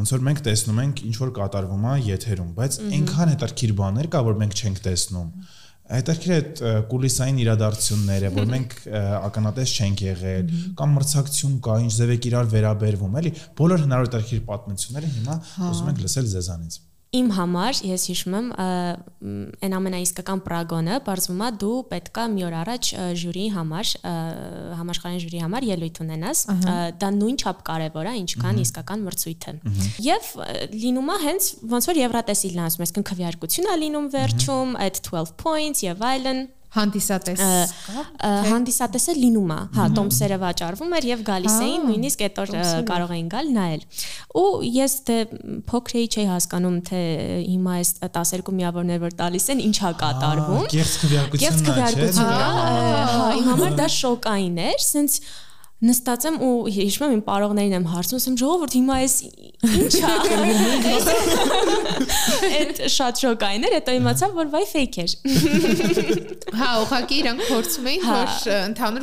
[SPEAKER 2] ոնց որ մենք տեսնում ենք ինչ որ կատարվում է եթերում, բայց այնքան հետաքրքիր բաներ կա, որ մենք չենք տեսնում։ Հետաքրքիր է կուլիսային իրադարձությունները, որ մենք ականատես չենք եղել, կամ մրցակցություն կա, ինչ ձև է իրար վերաբերվում, էլի։ Բոլոր հնարավոր հետաքրքիր պատմությունները հիմա ուզում ենք լսել ձեզանից
[SPEAKER 3] իմ համար ես հիշում եմ այն ամենաիսկական պրագոնը բարձվում է դու պետքա մի օր առաջ ժյուրիի համար համաշխարհային ժյուրիի համար ելույթ ունենաս դա նույնչափ կարևոր է ինչքան իսկական մրցույթը եւ լինում է հենց ոնց որ եվրատեսիլն ասում ես քնքվյարկություն է լինում վերջում այդ 12 points եւ այլն
[SPEAKER 1] Հանդիսատես
[SPEAKER 3] հանդիսատեսը լինում է, հա, տոմսերը վաճառվում էր եւ գալիս էին նույնիսկ այդ օր կարող էին գալ նայել։ Ու ես դե փոքր էի չէի հասկանում թե հիմա այս 12 միավորներ որ տալիս են ինչա կատարվում։
[SPEAKER 2] Կեղծ քվեարկությունն է, չէ՞։
[SPEAKER 3] հա, իմ համար դա շոկային էր, սենց նստած եմ ու հիշում եմ իմ պարողներին եմ հարցնում, ասեմ ժողովուրդ հիմա այս ի՞նչ է։ Այդ շատ շոկային էր, հետո իմացա, որ վայ fake էր։
[SPEAKER 1] Հա, ուղղակի իրանք փորձում էին,
[SPEAKER 3] Հա,
[SPEAKER 1] որ ընդհանուր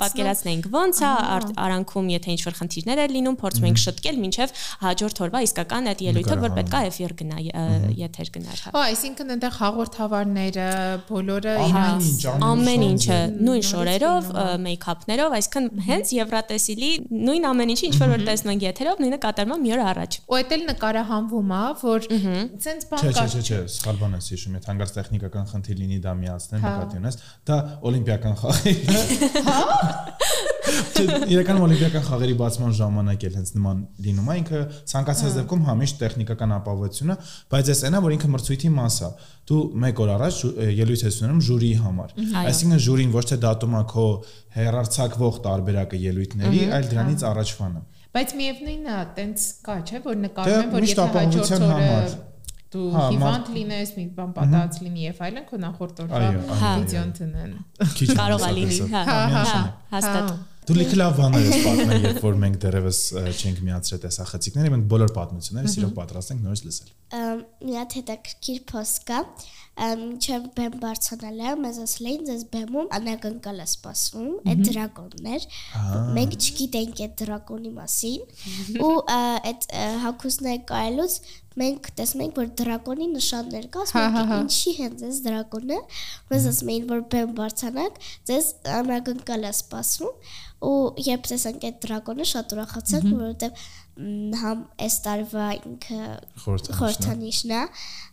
[SPEAKER 1] պատկերացնենք ոնց է
[SPEAKER 3] է արանքում եթե ինչ-որ խնդիրներ է լինում, փորձում ենք շտկել մինչև հաջորդ օրվա իսկական այդ ելույթը, որ պետքա էֆիր գնա, եթեր գնար, հա։
[SPEAKER 1] այսինքն այնտեղ հաղորդավարները, բոլորը իրանց
[SPEAKER 3] ամեն ինչը նույն շորերով, մեյքափներով, այսինքն հենց Եվրատեսիլի նույն ամեն ինչը ինչ որ որ տեսնում ենք եթերով, նույնը կատարվում է մի օր առաջ։
[SPEAKER 1] ու այդ էլ նկարահանվում է, որ ցենց բան
[SPEAKER 2] Չէ, չէ,
[SPEAKER 1] կա։
[SPEAKER 2] չէ, չէ, սխալ բան ես հիշում, եթե հանգարց տեխնիկական խնդիր լինի դա միացնել
[SPEAKER 1] Հա։
[SPEAKER 2] նկատի ունես, դա օլիմպիական խաղեր է։ Հա։ իրականում օլիմպիական խաղերի բացման ժամանակ էլ հենց նման լինում է, ինքը ցանկացած դեպքում համիշտ տեխնիկական ապահովությունը, բայց այս այնա, որ ինքը մրցույթի մաս է։ Դու մեկ օր առաջ ելույթ ես ունենում ժյուրիի համար։
[SPEAKER 3] Այո։
[SPEAKER 2] Այսինքն ժյուրին ոչ թե դատում է քո հերարցակվող տարբերակը ելույթների, այլ դրանից առաջվանը։
[SPEAKER 1] Բայց միևնույնն է, տենց կա, չէ, որ
[SPEAKER 2] Դե,
[SPEAKER 1] նկարում են, որ եթե հաջորդ օրը դու
[SPEAKER 2] Հա,
[SPEAKER 1] հիվանդ լինես, մի բան պատահած լինի եւ այլն, քո նախորդ օրվա վիդեոն տնեն։
[SPEAKER 3] Կարող է լինի, հա, հա, հաստատ։
[SPEAKER 2] Դու լիքը լավ բաներ ես պատմել, երբ որ մենք դեռևս չենք միացրել տեսախցիկները, մենք բոլոր պատմությունները սիրով պատրաստ ենք նորից լսել։
[SPEAKER 4] մի հատ հետաքրքիր post կա մինչև բեմ բարձրանալը մեզ ասել էին ձեզ բեմում անակնկալ է սպասվում այդ դրակոններ մենք չգիտենք այդ դրակոնի մասին ու այդ ա, հակուսները կարելուց մենք տեսնում ենք որ դրակոնի նշաններ կա ասում
[SPEAKER 1] Հա, հա,
[SPEAKER 4] ենք
[SPEAKER 1] հա։
[SPEAKER 4] ինչի հենց այս դրակոնը մեզ ասում էին որ բեմ բարձրանակ ձեզ անակնկալ է սպասվում ու երբ տեսանք այդ դրակոնը շատ ուրախացանք որովհետև համ այս տարվա ինքը
[SPEAKER 2] Խորհրդանիշն է։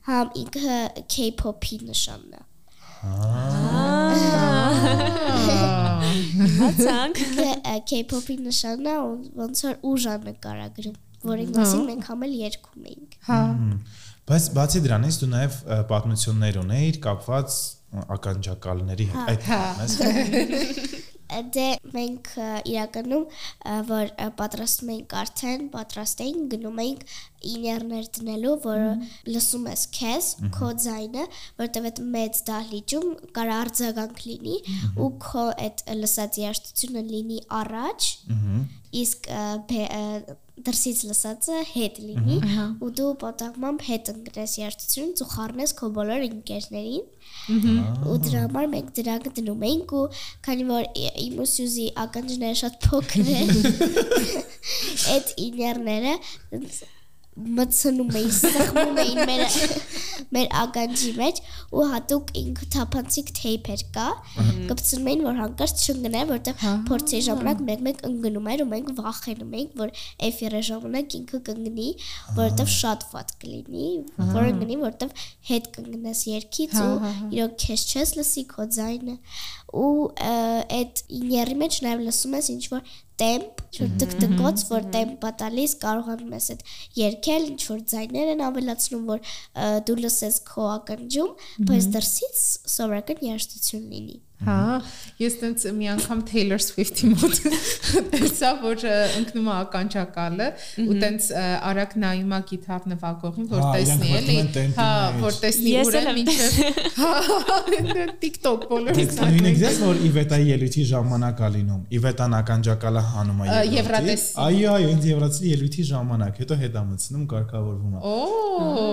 [SPEAKER 4] համ ինքը K-pop-ի նշանն է։
[SPEAKER 3] Հացանք։
[SPEAKER 4] Ինքը ա, K-pop-ի նշանն է, ոնց որ ուժ է նկարագրում, որին մասին մենք համ էլ երգում էինք։
[SPEAKER 1] Հա։
[SPEAKER 2] Բայց բացի դրանից դու նաև պատմություններ ունեիր կապված ականջակալների հետ։ Այդ
[SPEAKER 1] Հա։
[SPEAKER 2] ես (laughs)
[SPEAKER 4] Ա, Դե մենք իրականում որ պատրաստում էինք արդեն, պատրաստ էինք, գնում էինք իներներ դնելու, որը լսում ես քեզ, քո ձայնը, որտեվ այդ մեծ դահլիճում կարա արձագանք լինի ու քո այդ լսած երաժշտությունը լինի առաջ, իսկ դրսից լսածը հետ լինի ու դու պատահմամբ հետ ընկնես երաժշտությունից ու խառնես քո բոլոր ընկերներին ու դրա համար մենք դրանք դնում էինք ու քանի որ իմ ու Սյուզի ականջները շատ փոքր են (laughs) (laughs) այդ իներները մցնում էին, սխմում էին մեր մեր ականջի մեջ ու հատուկ ինքը թափանցիկ թեյփեր կա, կպցնում էին, որ հանկարծ չընկներ, որտեղ փորձի ժամանակ մեկ-մեկ ընկնում էր ու մենք վախենում էինք, որ էֆիրի ժամանակ ինքը կընկնի, որովհետև շատ վատ կլինի, որ ընկնի, որովհետև հետ կընկնես երկից ու իրոք քեզ չես լսի քո ձայնը ու այդ իների մեջ նաև լսում ես ինչ որ տեմպ, որ տկտկոց, որ տեմպը տալիս, կարողանում ես այդ երկել, ինչ որ ձայներ են ավելացնում, որ դու լսես քո ականջում, բայց դրսից սովորական երաժշտություն լինի։
[SPEAKER 1] Հա, ես տենց մի անգամ Taylor Swift-ի մոտ (laughs) տեսա, որ ընկնում է ականջակալը ու տենց արագ նայում է գիտար նվագողին, որ
[SPEAKER 2] Հա,
[SPEAKER 1] տեսնի
[SPEAKER 2] իրանք
[SPEAKER 1] էլի, հա, որ տեսնի
[SPEAKER 3] Ես
[SPEAKER 1] ուր է մինչև հա, TikTok բոլորից
[SPEAKER 2] Նույնիսկ դες որ Իվետայի ելույթի ժամանակ ա լինում։ Իվետան ականջակալը հանում է
[SPEAKER 1] Եվրատեսի։
[SPEAKER 2] Այո, այո, ինձ Եվրատեսի ելույթի ժամանակ, հետո հետ ամցնում կարգավորվում է։
[SPEAKER 1] Օ,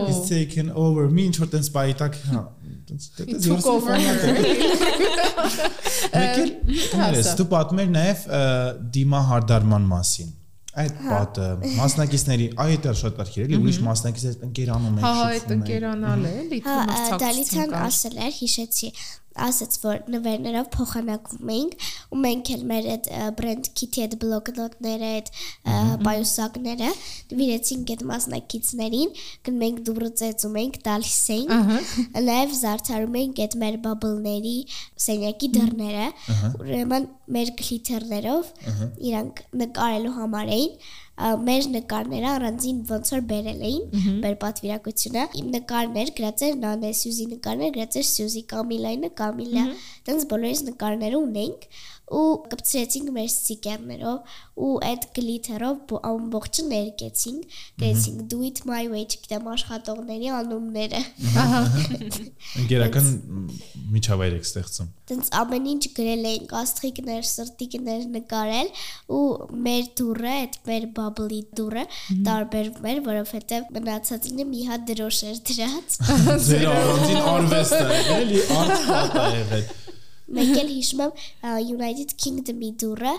[SPEAKER 2] It's taken over me ինչ որ տենց պայտակ, հա, տենց տենց
[SPEAKER 1] took over (laughs)
[SPEAKER 2] Մեկ էլ կներես, դու պատմեր նաև դիմահարդարման մասին։ Այդ պատը մասնակիցների, այ դա շատ արքեր էլի, ուրիշ մասնակիցներ ընկերանում են,
[SPEAKER 1] հա, հա, այդ
[SPEAKER 2] շփվում են։
[SPEAKER 1] ընկերանալ է, էլի
[SPEAKER 4] Հա,
[SPEAKER 1] թումր
[SPEAKER 4] ա, Դալիթան
[SPEAKER 1] ցածություն կար։
[SPEAKER 4] ասել էր, հիշեցի, ասաց որ նվերներով փոխանակվում էինք ու մենք էլ մեր այդ brand kit-ի այդ բլոկնոտները, այդ պայուսակները դվիրեցինք այդ մասնակիցներին, գնում ենք դուրը ծեծում ենք, տալիս էինք, նաև զարդարում ենք այդ մեր բաբլների սենյակի դռները, ուրեմն մեր գլիթերներով իրանք նկարելու համար էին մեր նկարները առանձին ոնց որ բերել էին մեր պատվիրակությունը իմ նկարներ գրած էր նանե սյուզի նկարներ գրած էր սյուզի կամիլայինը կամիլա տենց բոլորիս նկարները ունենք ու կպցրեցինք մեր ստիկերներով ու այդ գլիթերով բո- ամբողջը ներկեցինք գրեցինք do it my way չգիտեմ աշխատողների անունները
[SPEAKER 1] Ահա։ (laughs)
[SPEAKER 2] Ընկերական միջավայր եք ստեղծում։
[SPEAKER 4] Տենց ամեն ինչ գրել էինք աստղիկներ, սրտիկներ նկարել ու մեր դուրը, այդ մեր bubble-ի դուրը տարբերվում էր, որովհետև մնացածինը մի հատ դրոշ էր դրած։
[SPEAKER 2] Ձեր առանձին արվեստը, էլի արտ է եղել։
[SPEAKER 4] Մեկ էլ հիշում եմ United Kingdom-ի դուրը,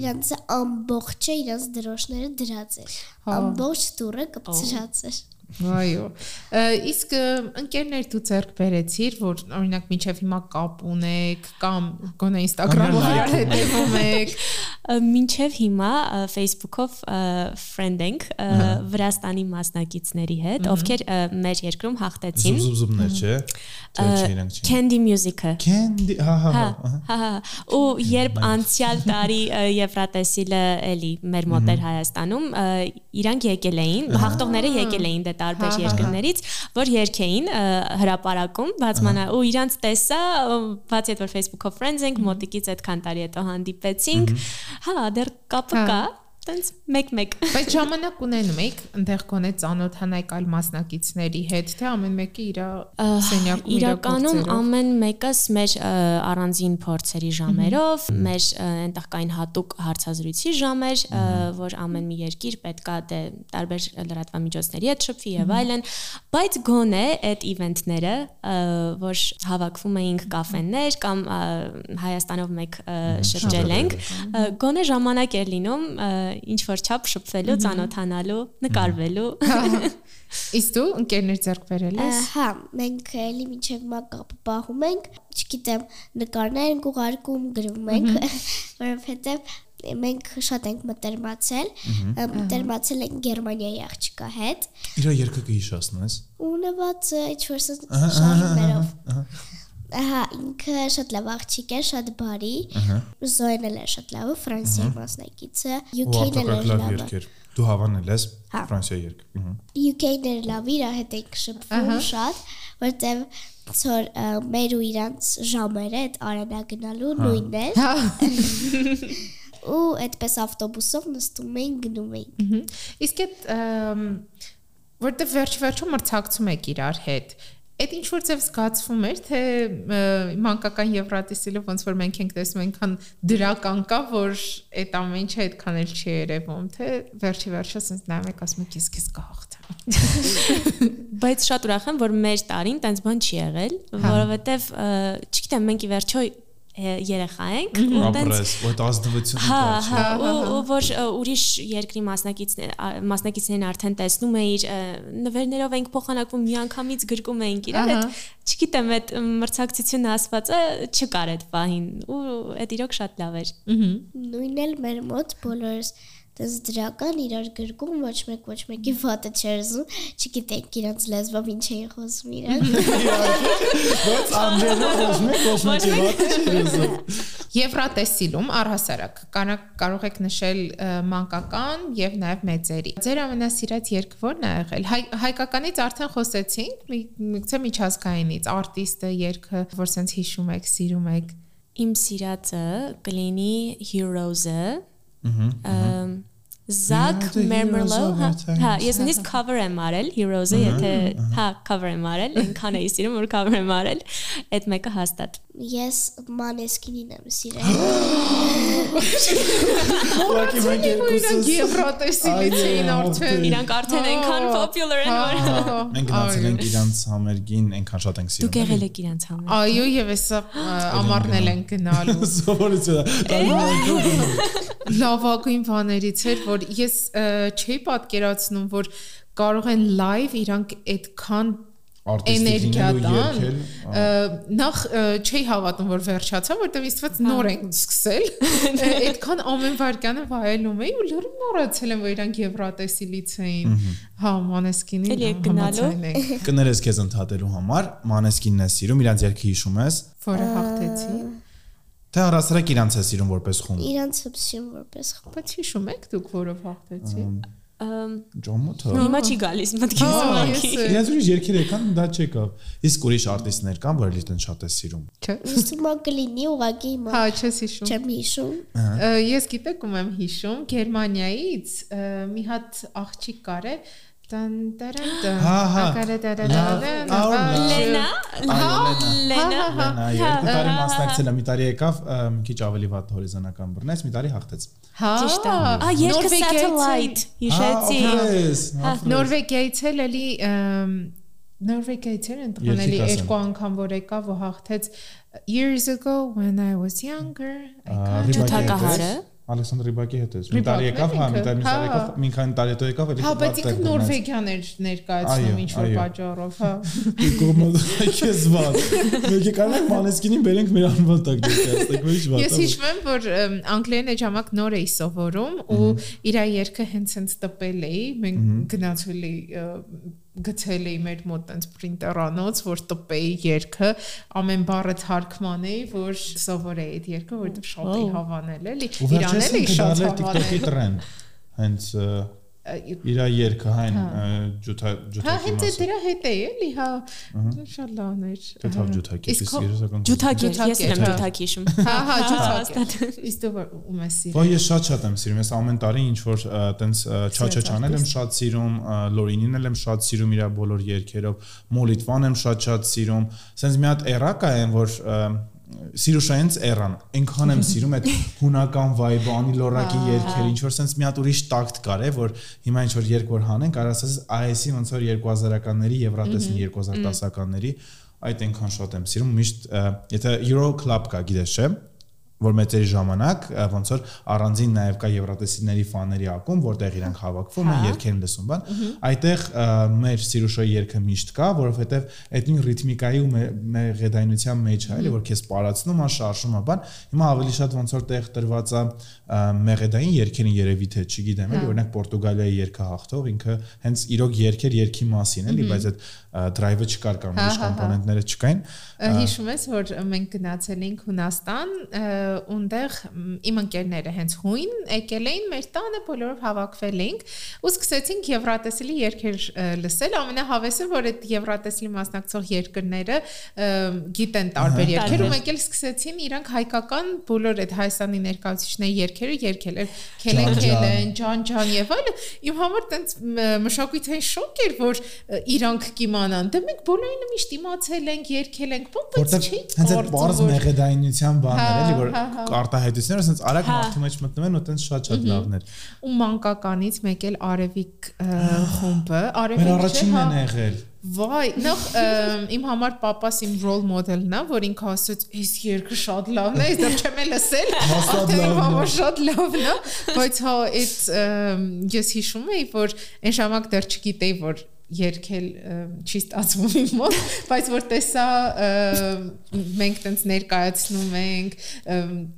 [SPEAKER 4] իրանց ամբողջը իրանց դրոշները դրած էր։
[SPEAKER 1] Հա։
[SPEAKER 4] Ամբողջ դուրը կպցրած էր։
[SPEAKER 1] Այո։ Իսկ ընկերներ դու ձեռք բերեցիր, որ օրինակ միջև հիմա կապ ունեք կամ գոնե Instagram-ով իրար հետևում եք։
[SPEAKER 3] Մինչև հիմա Facebook-ով friend ենք Վրաստանի մասնակիցների հետ, ովքեր մեր երկրում հաղթեցին
[SPEAKER 2] Զուբզուբներ, չէ։
[SPEAKER 3] Candy Music-ը։
[SPEAKER 2] Candy, հա, հա,
[SPEAKER 3] Հա,
[SPEAKER 2] հա։
[SPEAKER 3] հա, հա։ Ու երբ անցյալ տարի Եվրատեսիլը էլի մեր մոտ էր Հայաստանում, իրանք եկել էին, հաղթողները եկել էին դե տարբեր երկրներից, որ երկեին հրաապարակում, բացմանա ու իրանք տեսա, բացի այդ որ Facebook-ով friends ենք, մոտիկից այդքան տարի հետո հանդիպեցինք, հա, դեռ կապը
[SPEAKER 1] Հա։
[SPEAKER 3] կա, տենց մեկ-մեկ։
[SPEAKER 1] Բայց ժամանակ ունենում եք այնտեղ գոնե ծանոթանայք այլ մասնակիցների հետ, թե ամեն մեկը իր սենյակում իր
[SPEAKER 3] Իրականում ամեն մեկս մեր առանձին փորձերի ժամերով, մեր այնտեղ կային հատուկ հարցազրույցի ժամեր, որ ամեն մի երկիր պետքա դե տարբեր լրատվամիջոցների հետ շփվի եւ այլն, բայց գոնե այդ իվենթները, որ հավաքվում էինք կաֆեներ կամ Հայաստանով մեկ շրջել ենք, գոնե ժամանակ էր լինում ինչ որ չափ շփվելու, ծանոթանալու, նկարվելու։
[SPEAKER 1] Իսկ դու ընկերներ ձեռք բերել ես։
[SPEAKER 4] Հա, մենք էլի մինչև հիմա կապը պահում ենք, չգիտեմ, նկարներ ենք ուղարկում, գրում ենք, որովհետև մենք շատ ենք մտերմացել, մտերմացել ենք Գերմանիայի աղջկա հետ,
[SPEAKER 2] Իր երկը կհիշացնես։
[SPEAKER 4] ու նված ինչ որ շարժումներով։ Ահա, ինքը շատ լավ աղջիկ է, շատ բարի։ Զոեն էլ է շատ լավ, Ֆրանսիայի մասնակիցը, UK-ն էլ է
[SPEAKER 2] լավ Դու հավանել ես
[SPEAKER 4] Հա։
[SPEAKER 2] Ֆրանսիա երկ։ Ահա։
[SPEAKER 4] UK-ն էր լավ, իր հետ ենք շփվում շատ, որտեվ ծոր ա, մեր ու իրանց ժամերը այդ արենա գնալու նույնն էր։
[SPEAKER 1] Հա։ (laughs)
[SPEAKER 4] Ու այդպես ավտոբուսով նստում էին գնում էին։
[SPEAKER 1] Իսկ այդ ըմ, որտեղ վերջ-վերջում մրցակցում եք իրար հետ։ Այդ ինչ որ ձև զգացվում էր, թե մանկական Եվրատեսիլը ոնց որ մենք ենք տեսնում, այնքան դրական կա, որ այդ ամեն ինչը այդքան էլ չի երևում, թե վերջի վերջը ասես նայում եք ասում եք քեզ կհաղթեմ։ (laughs)
[SPEAKER 3] Բայց շատ ուրախ եմ, որ մեր տարին տենց բան չի եղել,
[SPEAKER 1] Հա։
[SPEAKER 3] որովհետև չգիտեմ, մենք ի վերջո երեխա ենք ու
[SPEAKER 2] ու այդ ազնվությունը
[SPEAKER 3] Հա,
[SPEAKER 2] չէ։
[SPEAKER 3] հա, ու ու որ ուրիշ երկրի մասնակիցներ ա, մասնակիցներն արդեն տեսնում էիր նվերներով ենք փոխանակվում միանգամից գրկում էինք իրար այդ չգիտեմ այդ մրցակցությունը ասվածը չկար այդ պահին ու այդ իրոք շատ լավ էր
[SPEAKER 4] Նույնն էլ մեր մոտ բոլորս դες դրական իրար գրկում ոչ մեկ ոչ մեկի վատը չէր զում, չգիտենք իրանց լեզվով ինչ էին խոսում իրար։ (laughs)
[SPEAKER 2] Բայց անդրենը խոսում է կոսմետի վատը չի ուզում։
[SPEAKER 1] Եվրատեսիլում առհասարակ կարող եք նշել մանկական եւ նաեւ մեծերի։ Ձեր ամենասիրած երգ ո՞րն է եղել։ Հայ, հայկականից արդեն խոսեցինք, մի- միգուցե միջազգայինից, արտիստը, երգը, որ sense հիշում եք, սիրում եք։
[SPEAKER 3] իմ սիրածը կլինի Heroes-ը
[SPEAKER 2] Ահա։
[SPEAKER 3] Ամ, Zach
[SPEAKER 2] We are the
[SPEAKER 3] Mermerlo,
[SPEAKER 2] heroes of
[SPEAKER 3] հա, հա, ես նույնիսկ cover եմ արել Heroes-ը, եթե հա, cover եմ արել, այնքան էի սիրում, որ cover եմ արել, այդ մեկը հաստատ։
[SPEAKER 4] Ես մանեսկինին եմ սիրել։
[SPEAKER 2] Ուղղակի մենք երկուսս
[SPEAKER 1] Եվրատեսիլից
[SPEAKER 2] Այո,
[SPEAKER 1] էին արդեն։
[SPEAKER 3] Իրանք արդեն այնքան popular են, որ
[SPEAKER 1] Հա,
[SPEAKER 2] Մենք գնացել ենք իրանց համերգին, այնքան շատ ենք սիրում։
[SPEAKER 3] դուք եղել եք իրանց համար։
[SPEAKER 1] Այո, եւ հեսա ամառնել են գնալու։
[SPEAKER 2] Սովորությունը։ Տարիներով
[SPEAKER 1] լավագույն բաներից էր, որ ես չէի պատկերացնում, որ կարող են live իրանք այդքան էներգիա տան նախ ը, չէի հավատում որ վերջացա որտեվ իստված նոր են սկսել այդքան ամեն վարկյանը վայելում էի ու լուրջ մոռացել եմ որ իրանք եվրատեսիլից էին հա մանեսկինի
[SPEAKER 3] Էլի եք գնալու։
[SPEAKER 2] Կներես քեզ ընդհատելու համար, Մանեսկինն է սիրում, իրանց երգը հիշում ես,
[SPEAKER 1] որը հաղթեցի
[SPEAKER 2] Թե առասարակ իրանց է սիրում որպես խումբ։
[SPEAKER 4] Իրանց հպսիում որպես խմբ։
[SPEAKER 1] Բայց հիշում եք դուք որով հաղթեցի։
[SPEAKER 2] Ջոմոթը։
[SPEAKER 3] Հիմա չի գալիս մտքից
[SPEAKER 1] Ահա,
[SPEAKER 3] ուղղակի։
[SPEAKER 1] ես-
[SPEAKER 2] ուրիշ երկեր եկան դա չեկավ։ Իսկ ուրիշ արտիստներ կան, որ լիթն շատ է սիրում։
[SPEAKER 1] Չէ։
[SPEAKER 4] Ուսումա կլինի ուղակի հիմա
[SPEAKER 1] Հա, չես հիշում։
[SPEAKER 4] չեմ հիշում։
[SPEAKER 1] Ես գիտեք ում եմ հիշում Գերմանիայից մի հատ աղջիկ կար է տան տարան տան
[SPEAKER 2] Հա, հա։
[SPEAKER 3] Լենա,
[SPEAKER 2] Այո,
[SPEAKER 3] Լենա։
[SPEAKER 2] Լենա, երկու տարի մասնակցել է, մի տարի եկավ, ա, մի քիչ ավելի վատ հորիզոնական բռնեց, մի տարի հաղթեց։
[SPEAKER 1] Հա
[SPEAKER 3] Ճիշտ է։ Ա, երկը satellite, հիշեցի։
[SPEAKER 1] Նորվեգիայից էլ էլի Նորվեգիայից էլ ընդունելի երկու անգամ որ եկավ ու հաղթեց. Years ago when I was younger
[SPEAKER 3] Ջութակահարը։
[SPEAKER 2] Ալեքսանդր Ռիբակի հետ էս։ Մի
[SPEAKER 1] Ռիբակն
[SPEAKER 2] տարի
[SPEAKER 1] է
[SPEAKER 2] եկավ, հա, մի տարի մի
[SPEAKER 1] հա։
[SPEAKER 2] եկավ, մի քանի տարի հետո եկավ, էլի
[SPEAKER 1] Հա, բայց ինքը Նորվեգիան էր ներկայացնում ինչ որ պատճառով, հա։
[SPEAKER 2] Կողմը (laughs) քեզ վատ։ Մեկը կանենք մանեսկինին բերենք մեր անվան տակ դեպի, ոչ վատ։
[SPEAKER 1] Ես հիշում եմ, որ անգլերեն այդ ժամանակ նոր էի սովորում ու իր երկը հենց հենց տպել էի, մենք գնացել էի գցել էի մեր մոտ տենց պրինտերանոց, որ տպեի երկը, ամեն բառը թարգմանեի, որ սովորեի այդ երկը, որովհետև շատ էի հավանել էլի։ Իրանել էի շատ
[SPEAKER 2] դարձել TikTok-ի
[SPEAKER 1] հավանել։
[SPEAKER 2] տրենդ։ Հենց իր երկը հայն ջութա
[SPEAKER 1] Հա,
[SPEAKER 2] ջութակի
[SPEAKER 1] հենց այդ
[SPEAKER 2] մասը։
[SPEAKER 1] դրա հետ է, էլի, հա։ Շատ լավն էր։
[SPEAKER 2] Թե թավ ջութակի,
[SPEAKER 1] Իսկ
[SPEAKER 2] երեսական։
[SPEAKER 3] Ջութակեր, ես եմ
[SPEAKER 1] հա։
[SPEAKER 3] ջութակ հիշում։
[SPEAKER 1] Հա, հա,
[SPEAKER 3] հաստատ։
[SPEAKER 1] ջութակ։ Իսկ դու ում ես սիրում։
[SPEAKER 2] Ոայ ես շատ-շատ եմ սիրում, ես ամեն տարի ինչ որ տենց չաչաչանել եմ շատ սիրում, Լորինին էլ եմ շատ սիրում իր բոլոր երգերով, Մոլիտվան եմ շատ-շատ սիրում։ Սենց մի հատ էրա կա այն որ ա, Սիրուշայինց էրան, այնքան եմ սիրում այդ հունական վայբը, Անի Լորակի երգերը, ինչ որ sense մի հատ ուրիշ տակտ կար է, որ հիմա ինչ որ երգ որ հանենք, արասես AS-ի ոնց որ 2000-ականների, Եվրատեսնի 2010-ականների, այդ այնքան շատ եմ սիրում, միշտ եթե Euro Club կա, գիտես չէ՞ որ մեծերի ժամանակ ոնց որ առանձին նաև կա եվրատեսիների ֆաների ակում, որտեղ իրանք հավաքվում են, երգեր լսում բան։ Այդտեղ մեր Սիրուշոյի երգը միշտ կա, որովհետև այդ նույն ռիթմիկայի ու մեր- ղեդայնության մեջ է, էլի որ քեզ պարացնում է, շարժում է բան։ Հիմա ավելի շատ ոնց որ տեղ տրված է մեղեդային երգերին երևի թե չգիտեմ, էլի օրինակ Պորտուգալիայի երգը հաղթող ինքը հենց իրոք երգեր երգի մասին էլի, բայց այդ drive-ը չկար կամ ուրիշ
[SPEAKER 1] Հա, հա, հա։
[SPEAKER 2] կոմպոնենտները չկային։
[SPEAKER 1] Հիշում ես, որ մենք գնացել էինք Հունաստան, ունտեղ իմ ընկերները հենց հույն եկել էին մեր տանը, բոլորով հավաքվել էինք ու սկսեցինք Եվրատեսիլի երգեր լսել։ Ամենահավեսը, որ այդ Եվրատեսիլի մասնակցող երկրները գիտեն տարբեր երգեր ու մեկ էլ սկսեցին իրանք հայկական բոլոր այդ Հայաստանի ներկայացուցիչների երգերը երգել էր
[SPEAKER 2] Ջան, ջան։
[SPEAKER 1] ջան եւ այլն։ Իմ համար տենց մշակույթային շոկ էր, որ իրանք կիմանան։ Դե մենք բոլորինը միշտ իմացել ենք, երգել ենք, բա- բայց չի
[SPEAKER 2] հենց այդ բարձ մեղեդայնության բաններ
[SPEAKER 1] Հա,
[SPEAKER 2] էլի որ
[SPEAKER 1] հա, հա։
[SPEAKER 2] արտահայտությունները ասենց արագ
[SPEAKER 3] Հա։
[SPEAKER 2] մարդու մեջ մտնում են ու տենց շատ-շատ լավներ։
[SPEAKER 1] ու մանկականից մեկ էլ Արևիկ խումբը,
[SPEAKER 2] Մեր
[SPEAKER 1] Արևիկ չէ,
[SPEAKER 2] առաջինն
[SPEAKER 1] հա։
[SPEAKER 2] են եղել։
[SPEAKER 1] Վայ, նախ իմ համար papas իմ role model-ն է, որ ինքը ասաց, «Այս երգը շատ լավն է, դեռ չեմ էլ լսել»։ արդեն իմ
[SPEAKER 2] է։
[SPEAKER 1] համար շատ լավն է, բայց հա այդ ես հիշում էի, որ այն ժամանակ դեռ չգիտեի, որ երգել ըմ, չի ստացվում իմ մոտ, բայց որ տեսա մենք տենց ներկայացնում ենք,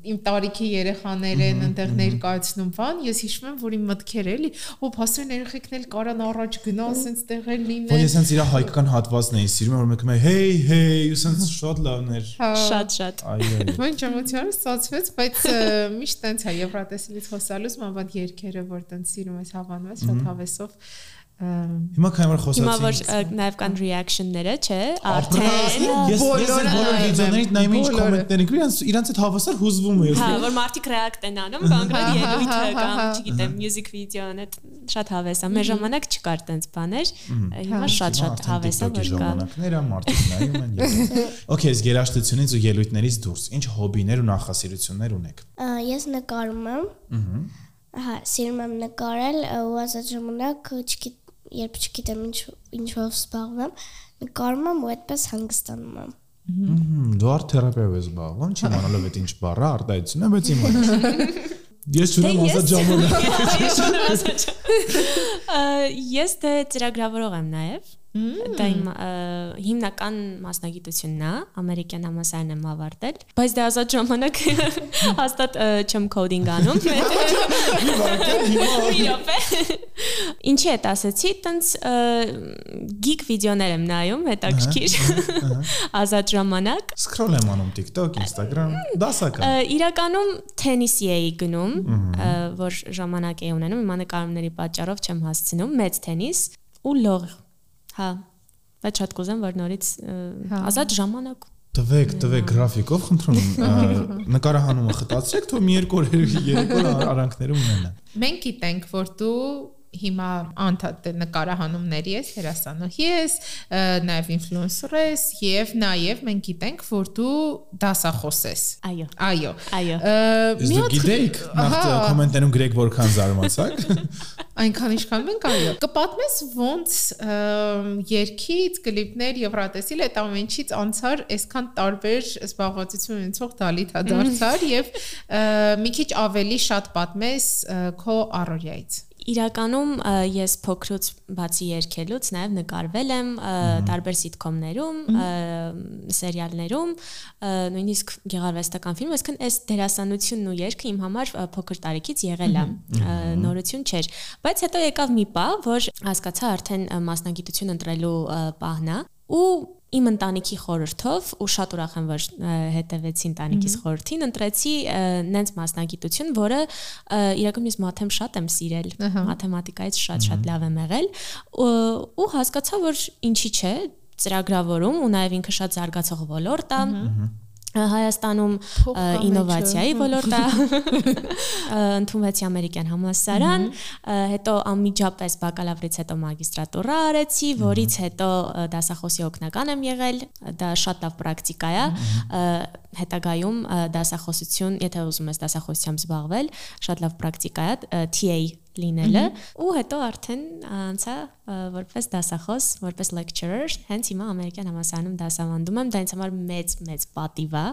[SPEAKER 1] իմ տարիքի երեխաներ են այնտեղ ներկայացնում բան, ես հիշում եմ, որ իմ մտքերը էլի, օ, փաստորեն երեխեքն էլ կարան առաջ գնալ, ասենց տեղեր
[SPEAKER 2] Որ
[SPEAKER 1] լինեն։
[SPEAKER 2] ես հենց իր հայկական հատվածն էի սիրում, որ մեկը մե հեյ հեյ, ու սենց շատ լավներ։
[SPEAKER 1] Հա։
[SPEAKER 3] Շատ շատ։
[SPEAKER 2] Այո։
[SPEAKER 1] Մենք ջամոցիանը ստացվեց, բայց միշտ տենց է Եվրատեսիլից խոսալուց մաբատ երկերը, որ տենց սիրում ես հավանում ես շատ հավեսով։
[SPEAKER 2] Հիմա քանի որ
[SPEAKER 3] Հիմա որ
[SPEAKER 2] խոսացինք
[SPEAKER 3] նաև կան reaction-ները, չէ,
[SPEAKER 2] Արդեն ես ես այդ բոլոր վիդեոներից նայում եմ ինչ կոմենտներ են, իրանց իրանց այդ հավասար հուզվում է։
[SPEAKER 3] Հա, որ մարդիկ react են անում, կոնկրետ
[SPEAKER 1] Հա, հա,
[SPEAKER 3] ելույթը
[SPEAKER 1] հա,
[SPEAKER 3] կամ,
[SPEAKER 1] հա,
[SPEAKER 3] չգիտեմ, music video-ն այդ շատ հավես է։ Մեր ժամանակ չկար տենց բաներ, հիմա
[SPEAKER 1] Հա,
[SPEAKER 3] շատ-շատ հավես է, որ կա։
[SPEAKER 2] ժամանակներ է մարդիկ նայում են։ եւ- (laughs) Okay, ես երաշտությունից ու ելույթներից դուրս ինչ հոբիներ ու նախասիրություններ ունեք։
[SPEAKER 4] Ես նկարում եմ։ Հա, սիրում եմ նկարել ու ասած ժամանակ չգիտ երբ չգիտեմ ինչ ինչով զբաղվեմ, նկարում եմ ու այդպես հանգստանում եմ։
[SPEAKER 2] Դու արտ թերապիայով ես զբաղվում, չիմանալով այդ ինչ բառը արտահայտություն է, բայց իմանա։ Ես չունեմ
[SPEAKER 3] Դե
[SPEAKER 2] ասած ժամանակ։ (laughs)
[SPEAKER 3] Ես դե ծրագրավորող եմ նաև Դա իմ հիմնական մասնագիտությունն է, ամերիկյան համասարն եմ ավարտել, բայց դա ազատ ժամանակ (laughs) հաստատ չեմ կոդինգ անում։ Ինչի է ասացի, տենց գիկ վիդեոներ եմ նայում, հետաքրքիր ազատ ժամանակ։
[SPEAKER 2] Սկրոլ եմ անում TikTok, Instagram, դասական։
[SPEAKER 3] Իրականում թենիսի էի գնում, որ ժամանակ էի ունենում, հիմա նկարումների պատճառով չեմ հասցնում, մեծ թենիս ու լող։ Հա։ Բայց շատ կուզեմ, որ նորից
[SPEAKER 1] Հա։
[SPEAKER 3] ազատ ժամանակ
[SPEAKER 2] Տվեք, տվեք գրաֆիկով, խնդրում եմ, ա, նկարահանումը խտացրեք, թող մի երկու օր, երեք օր արանքները ունենա։
[SPEAKER 1] Մենք գիտենք, որ դու հիմա անդադ նկարահանումների ես, հերասանուհի ես, նաև ինֆլուենսեր ես եւ նաև մենք գիտենք, որ դու դասախոս ես։
[SPEAKER 3] Այո։
[SPEAKER 1] Այո։
[SPEAKER 3] Այո։
[SPEAKER 1] մի հատ
[SPEAKER 2] գիտեիք, նախ կոմենտներում գրեք որքան զարմացաք։ (laughs)
[SPEAKER 1] այնքան ինչքան մենք այո։ Կպատմես ոնց երկից կլիպներ Եվրատեսիլ այդ ամենից անցար այսքան տարբեր զբաղվածություն ունեցող դալիթա դարձար եւ մի քիչ ավելի շատ պատմես քո առօրյայից։
[SPEAKER 3] Իրականում ես փոքրուց բացի երգելուց նաև նկարվել եմ տարբեր սիտկոմներում, սերիալներում, նույնիսկ գեղարվեստական ֆիլմ, այսինքն այս դերասանությունն ու երգը իմ համար փոքր տարիքից եղել է, նորություն չէր։ Բայց հետո եկավ մի պահ, որ հասկացա արդեն մասնագիտություն ընտրելու պահն է ու իմ ընտանիքի խորհրդով ու շատ ուրախ եմ որ հետևեցի ընտանիքիս խորհրդին ընտրեցի նենց մասնագիտություն, որը իրականում ես մաթեմ շատ եմ սիրել,
[SPEAKER 1] Ահա։
[SPEAKER 3] մաթեմատիկայից շատ-շատ լավ եմ եղել ու, ու հասկացա որ ինչի՞ չէ ծրագրավորում ու նաև ինքը շատ զարգացող ոլորտ է Հայաստանում ինովացիայի
[SPEAKER 1] մեջը։
[SPEAKER 3] ոլորտ է ը, (laughs) ընդունվեցի ամերիկյան համալսարան, հետո անմիջապես բակալավրից հետո մագիստրատուրա արեցի, որից հետո դասախոսի օգնական եմ եղել, դա շատ լավ պրակտիկա է, հետագայում դասախոսություն, եթե ուզում ես դասախոսությամբ զբաղվել, շատ լավ պրակտիկա է TA լինելը ու հետո արդեն անցա որպես դասախոս, որպես lecturer, հենց հիմա ամերիկյան համալսարանում դասավանդում եմ, դա ինձ համար մեծ մեծ պատիվ է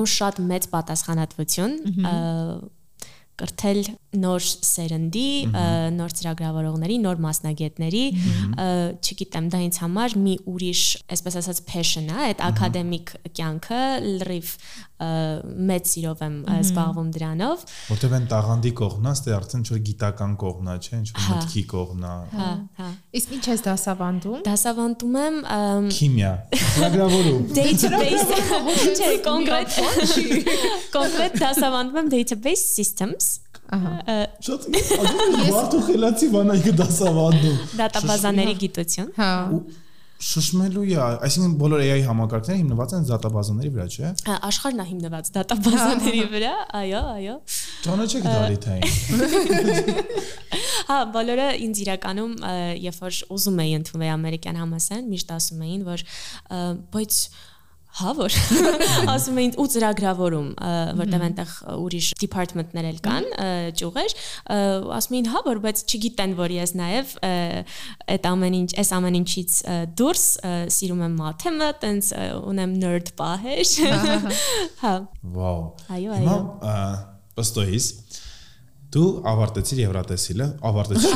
[SPEAKER 3] ու շատ մեծ պատասխանատվություն կրթել նոր սերնդի, նոր ծրագրավորողների, նոր մասնագետների, չգիտեմ, դա ինձ համար մի ուրիշ, այսպես ասած, passion է, այդ ակադեմիկ կյանքը լրիվ մեծ սիրով եմ զբաղվում դրանով։
[SPEAKER 2] Որտեվ այն տաղանդի կողմնա, ստե արդեն ինչ որ գիտական կողմնա, չէ, ինչ որ
[SPEAKER 3] Հա։
[SPEAKER 2] մտքի կողմնա։
[SPEAKER 3] Հա, հա։
[SPEAKER 1] Իսկ ինչ ես դասավանդում։
[SPEAKER 3] Դասավանդում եմ
[SPEAKER 2] Քիմիա, ծրագրավորում։
[SPEAKER 3] database չէ, կոնկրետ կոնկրետ դասավանդում եմ database systems
[SPEAKER 1] Ահա։
[SPEAKER 2] Շատ մարդու խելացի բանայքը դասավանդում։
[SPEAKER 3] դատաբազաների գիտություն։
[SPEAKER 1] Հա։
[SPEAKER 2] Ու շշմելու է, այսինքն բոլոր AI համակարգները հիմնված են դատաբազաների վրա, չէ։
[SPEAKER 3] Աշխարհն է հիմնված դատաբազաների (laughs) վրա, այո, այո։
[SPEAKER 2] Ճանաչեք դալիթային։
[SPEAKER 3] Հա, բոլորը ինձ իրականում երբ որ ուզում էի ընդունվել ամերիկյան համասարան, միշտ ասում էին, որ բայց հա որ (laughs) ասում էին ու ծրագրավորում, որտեղ այնտեղ ուրիշ department-ներ էլ կան, ճյուղեր, ասում էին հա որ բայց չգիտեն որ ես նաև այդ ամեն ինչ, այս ամեն ինչից դուրս սիրում եմ մաթեմը, տենց ունեմ nerd պահեր։ Հա,
[SPEAKER 2] Վաու։
[SPEAKER 3] Այո, այո։
[SPEAKER 2] ա, պստոյից դու ավարտեցիր Եվրատեսիլը, ավարտեցիր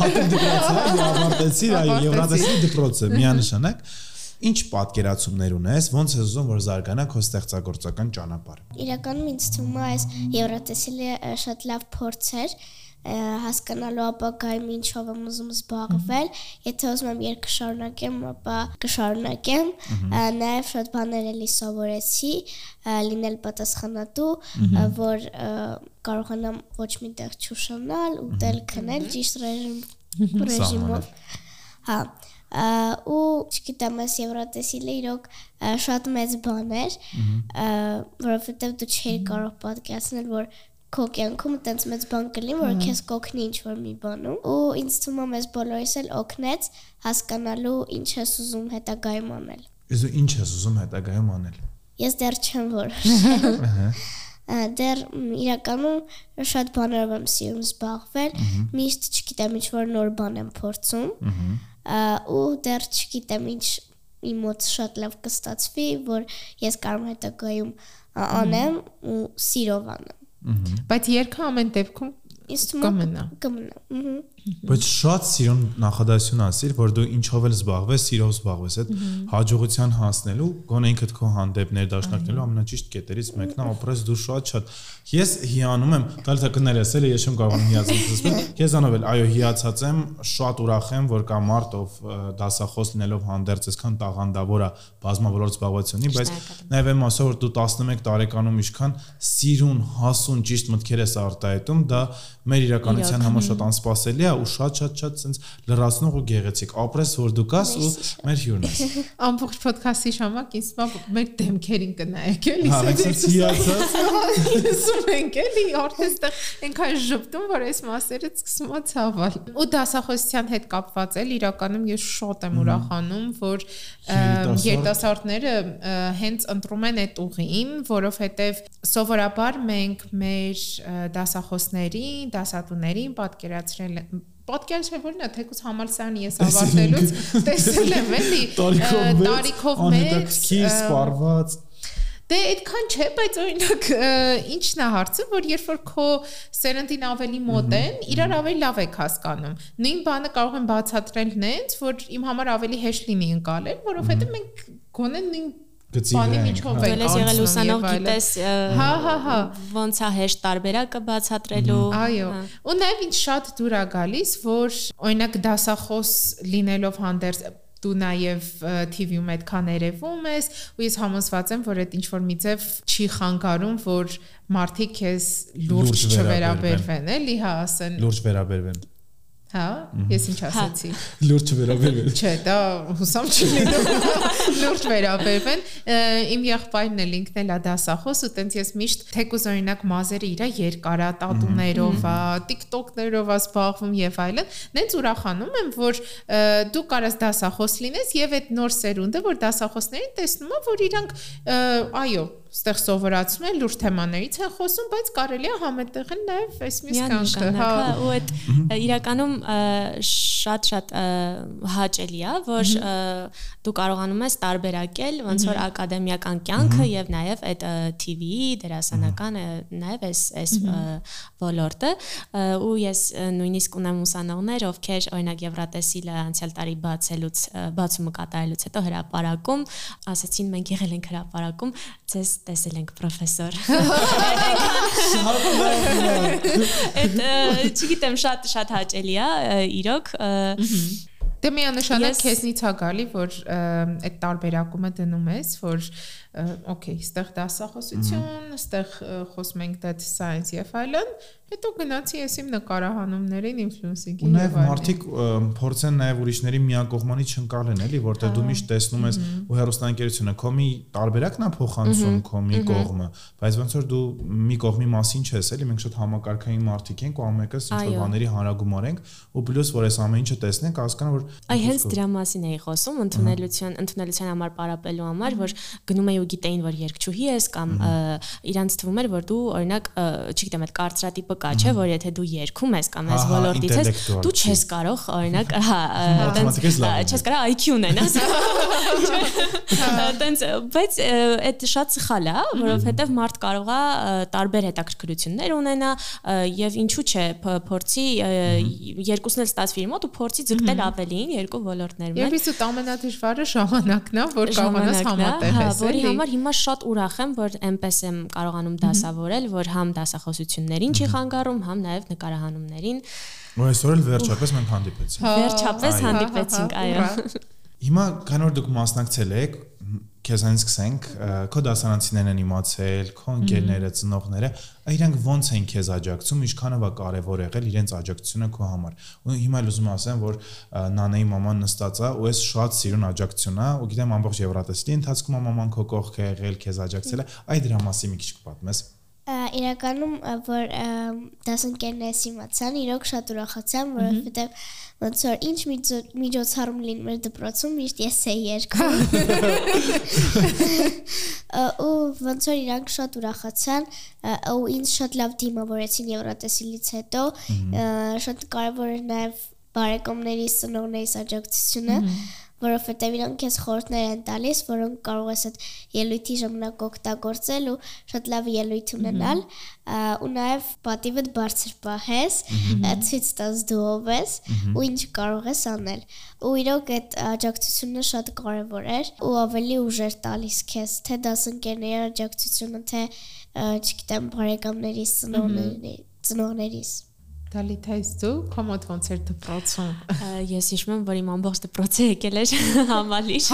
[SPEAKER 2] հատուկ դպրոցը, այո, ավարտեցիր, այո, Եվրատեսիլի դպրոցը, միանշանակ։ Ինչ պատկերացումներ ունես, ոնց ես ուզում որ զարգանա քո ստեղծագործական ճանապարհը։
[SPEAKER 4] Իրականում ինձ թվում է այս Եվրատեսիլը ը, շատ լավ փորձ էր հասկանալու ապակայում ինչով եմ ուզում զբաղվել, եթե ուզում եմ երկ շարունակեմ, ապա կշարունակեմ, նաև շատ բաներ էլի սովորեցի, լինել պատասխանատու, որ կարողանամ ոչ մի տեղ չուշանալ, ուտել, քնել ճիշտ ռեժիմ ռեժիմով։ Հա, ու չգիտեմ, այս Եվրատեսիլը իրոք շատ մեծ բան էր, որովհետև դու չէի կարող պատկերացնել, որ քո կյանքում տենց մեծ բան կլինի, որ քեզ կօգնի ինչ-որ մի բանում։ Ու ինձ թվում է մեզ բոլորիս էլ օգնեց հասկանալու ինչ ես ուզում հետագայում անել։
[SPEAKER 2] Իսկ ինչ ես ուզում հետագայում անել։
[SPEAKER 4] Ես դեռ չեմ որոշել։
[SPEAKER 2] Ահա։
[SPEAKER 4] Դեռ իրականում շատ բաներով եմ սիրում զբաղվել, միշտ չգիտեմ ինչ որ նոր բան եմ փորձում։ Ա, ու դեռ չգիտեմ ինչ իմ մոտ շատ լավ կստացվի, որ ես կարող եմ հետագայում անեմ ու սիրով անեմ։
[SPEAKER 1] Բայց երկը ամեն դեպքում Կմնա։
[SPEAKER 4] կմնա։ Ահա։
[SPEAKER 2] Բայց շատ սիրուն նախադասություն ասիր, որ դու ինչով էլ զբաղվես, սիրով զբաղվես, այդ հաջողության հասնելու, գոնե ինքդ քո հանդեպ ներդաշնակնելու ամենաճիշտ կետերից մեկն է, ապրես դու շատ-շատ։ Ես հիանում եմ, տալիս է կներես, էլի ես չեմ կարող հիացել։ (laughs) Ես անով էլ, այո, հիացած եմ, շատ ուրախ եմ, որ կա մարդ, ով դասախոս լինելով հանդերձ այսքան տաղանդավոր է բազմավորորդ զբաղվածությունի, բայց նաև եմ ասա, որ դու 11 տարեկանում ինչքան սիրուն, հասուն, ճիշտ մտքեր ես արտահայտում, դա մեր իրականության համար շատ անսպասելի է ու շատ-շատ-շատ sense լրացնող ու գեղեցիկ։ Ապրես որ դու կաս ու մեր հյուրն ես։ (laughs)
[SPEAKER 1] Ամբողջ ոդքասթի ժամանակ ինձ մա մեր դեմքերին կնայեք էլի։
[SPEAKER 2] Հա, sense հիացած։
[SPEAKER 1] Իսկ մենք էլի արդեստեղ այնքան ժպտում, որ այս մասերը սկսում է ցավալ։ Ու դասախոսության հետ կապված էլ իրականում ես շատ եմ ուրախանում, որ երիտասարդները հենց ընտրում են այդ ուղին, որովհետև սովորաբար մենք մեր դասախոսներին, դասատուներին պատկերացրել պատկերացրել որն է թեկուզ համալսարանի ես ավարտելուց տեսել եմ էլի (laughs)
[SPEAKER 2] Տարիքով մեծ, սպառված։
[SPEAKER 1] Դե այդքան չէ, բայց օրինակ ինչն է հարցը, որ երբ որ քո սերնդին ավելի մոտ են, իրար ավելի լավ եք հասկանում։ Նույն բանը կարող են բացատրել նենց, որ իմ համար ավելի հեշտ լինի ընկալել, որովհետեւ մենք գոնե նույն
[SPEAKER 2] Գծի
[SPEAKER 1] բանի
[SPEAKER 2] վրա ենք,
[SPEAKER 1] միջով
[SPEAKER 2] հա։
[SPEAKER 3] Դել ես եղել ուսանող գիտես
[SPEAKER 1] Հա, հա, հա։
[SPEAKER 3] ոնց է հեշտ տարբերակը բացատրելու
[SPEAKER 1] Այո։
[SPEAKER 3] հա։
[SPEAKER 1] Ու նաև ինձ շատ դուր է գալիս, որ օրինակ դասախոս լինելով հանդերձ դու նաև TV-ում այդքան երևում ես ու ես համոզված եմ որ այդ ինչ որ մի ձև չի խանգարում որ մարդիկ քեզ Լուրջ չվերաբերվեն էլի հա ասեն
[SPEAKER 2] Լուրջ վերաբերվեն։
[SPEAKER 1] հա ես ինչ ասացի
[SPEAKER 2] Լուրջ վերաբերվեն։
[SPEAKER 1] Չէ, դա հուսամ չի լինում։ Լուրջ վերաբերվեն։ Իմ եղբայրն էլ ինքն էլ է դասախոս ու տենց ես միշտ թեկուզ օրինակ մազերը իրա երկարա տատուներով է, TikTok-ներով է զբաղվում եւ այլն։ Նենց ուրախանում եմ, որ դու կարաս դասախոս լինես եւ այդ նոր սերունդը, որ դասախոսներին տեսնում է, որ իրանք այո, ստեղ սովորացում են լուրջ թեմաներից են խոսում, բայց կարելի է համետեղել նաև այս մյուս կյանքը, հա։
[SPEAKER 3] հա ու այդ իրականում շատ-շատ հաճելի է որ դու կարողանում ես տարբերակել ոնց որ ակադեմիական կյանքը եւ նաեւ այդ TV-ի դերասանական նաեւ այս այս ոլորտը ու ես նույնիսկ ունեմ ուսանողներ ովքեր օրինակ Եվրատեսիլը անցյալ տարի բացելուց բացումը կատարելուց հետո հրաապարակում ասացին մենք եղել ենք հրաապարակում ձեզ տեսել ենք պրոֆեսոր (laughs) Այդ չգիտեմ շատ շատ հաճելի է իրոք
[SPEAKER 1] Դե միանշանակ քեզնից է գալի, որ այդ տարբերակումը դնում ես, որ օքեյ, ստեղ դասախոսություն, ստեղ խոսում ենք data science եւ այլն, հետո գնացի ես իմ նկարահանումներին, ինֆլուենսինգի
[SPEAKER 2] Ու նաև մարդիկ փորձեն նաև ուրիշների միակողմանի չընկալեն, էլի, որտեղ դու միշտ տեսնում ես ու հերոստանգերությունը քո մի տարբերակն է փոխանցում քո մի կողմը, բայց ոնց որ դու մի կողմի մասին չես, էլի, մենք շատ համակարգային մարդիկ ենք ու ամենքս ինչ որ բաների հանրագումար ենք ու պլյուս որ այս ամեն ինչը տեսնենք, հասկանա որ
[SPEAKER 3] Այ հենց դրա մասին էի խոսում ընդունելության ընդունելության համար պարապելու համար, որ գնում էի ու գիտեին, որ երկչուհի ես կամ իրանց թվում էր, որ դու օրինակ, չգիտեմ, այդ կարծրատիպը կա, չէ, որ եթե դու երգում ես կամ
[SPEAKER 2] Ահա,
[SPEAKER 3] ոլորտից ես, դու չես կարող, օրինակ, հա, ը,
[SPEAKER 2] Մաթեմատիկայից
[SPEAKER 3] տենց,
[SPEAKER 2] լավ
[SPEAKER 3] ը,
[SPEAKER 2] եմ։
[SPEAKER 3] չես կարող IQ-ն ունենաս։ (laughs) Տենց, բայց այդ շատ սխալ է, որովհետև մարդ կարող է տարբեր հետաքրքրություններ ունենա եւ ինչու՞ չէ փորձի երկուսն էլ ստացվի իր մոտ ու փորձի ձգտել ավելին երկու ոլորտներում։
[SPEAKER 1] Եվ իսկ ամենադժվարը ժամանակն է, որ կարողանաս
[SPEAKER 3] հա,
[SPEAKER 1] համատեղես,
[SPEAKER 3] որի
[SPEAKER 1] էլի։
[SPEAKER 3] համար հիմա շատ ուրախ եմ, որ այնպես եմ կարողանում դասավորել, որ համ դասախոսություններին չի խանգարում, համ նաև նկարահանումներին
[SPEAKER 2] ու այսօր էլ վերջապես մենք հանդիպեցինք։
[SPEAKER 1] Հա,
[SPEAKER 3] վերջապես հանդիպեցինք,
[SPEAKER 1] հա, հա,
[SPEAKER 3] այո։
[SPEAKER 2] Հիմա քանի որ դուք մասնակցել եք, քեզանից սկսենք, քո դասարանցիներն են իմացել, քո ընկերները, ծնողները, իրանք ոնց են քեզ աջակցում, ինչքանով է կարևոր եղել իրենց աջակցությունը քո համար։ Ու հիմա էլ ուզում եմ ասեմ, որ Նանեի մաման նստած է ու այս շատ սիրուն աջակցություն է, ու գիտեմ ամբողջ Եվրատեսլի ընթացքում մաման քո կողք է եղել, քեզ աջակցել է։ Այդ դրա մասին մի քիչ կպատմես։
[SPEAKER 4] Ա, Իրականում ա, որ ա, դասընկերներս իմացան, իրոք շատ ուրախացան, որովհետև ոնց որ ինչ միջո- միջոցառում լինի մեր դպրոցում, միշտ ես էի երկում։ (laughs) Ա, Ու ոնց որ իրանք շատ ուրախացան, ա, ու ինձ շատ լավ դիմավորեցին Եվրատեսիլից հետո, ա, շատ կարևոր էր նաև բարեկամների ծնողներիս աջակցությունը, որովհետև իրանք քեզ խորհուրդներ են տալիս, որոնք կարող ես այդ ելույթի ժամանակ օգտագործել ու շատ լավ ելույթ ունենալ, ու նաև պատիվդ բարձր պահես, ցույց տաս դու ով ես ու ինչ կարող ես անել։ Ու իրոք այդ աջակցությունը շատ կարևոր էր ու ավելի ուժեր տալիս քեզ, թե դասընկերների աջակցությունը, թե չգիտեմ, բարեկամներիս, ծնողների, ծնողներիս։
[SPEAKER 1] Դալիթայս դու կոմոդ ոնց էր դպրոցում։
[SPEAKER 3] Ես հիշում եմ, որ իմ ամբողջ դպրոցը եկել էր (laughs) համալիր։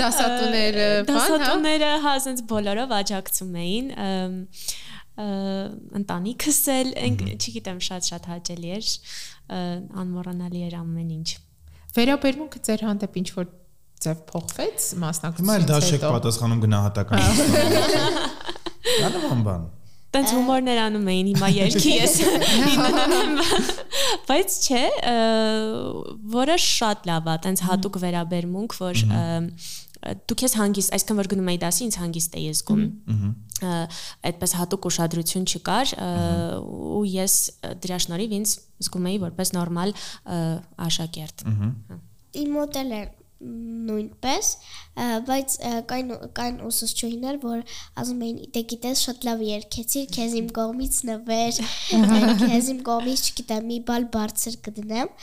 [SPEAKER 1] Դասատուները,
[SPEAKER 3] բան, Դասատուները հա, ասենց բոլորով աջակցում էին ընտանիքս էլ, չգիտեմ, շատ-շատ հաճելի էր, անմոռանալի էր ամեն ինչ։
[SPEAKER 1] Վերաբերմունքը ձեր հանդեպ ինչ որ ձև փոխվեց մասնակցությունից հետո։
[SPEAKER 2] Հիմա էլ դա շեք պատասխանում գնահատական։ Դա նման բան։
[SPEAKER 3] Տենց հումորներ անում էին հիմա երկի ես։ Բայց չէ, որը շատ լավ է, տենց հատուկ վերաբերմունք, որ դու քեզ հանգիստ, այսքան որ գնում էի դասի, ինձ հանգիստ էի զգում։ Այդպես հատուկ ուշադրություն չկար ու ես դրա շնորհիվ ինձ զգում էի որպես նորմալ աշակերտ։
[SPEAKER 4] Իմ մոտ էլ է նույնպես, բայց կային կային ուսուցչուհիներ, որ ասում էին՝ «Դե գիտես, շատ լավ երգեցիր, քեզ իմ կողմից նվեր, (laughs) քեզ իմ կողմից, չգիտեմ, մի բալ բարձր կդնեմ»։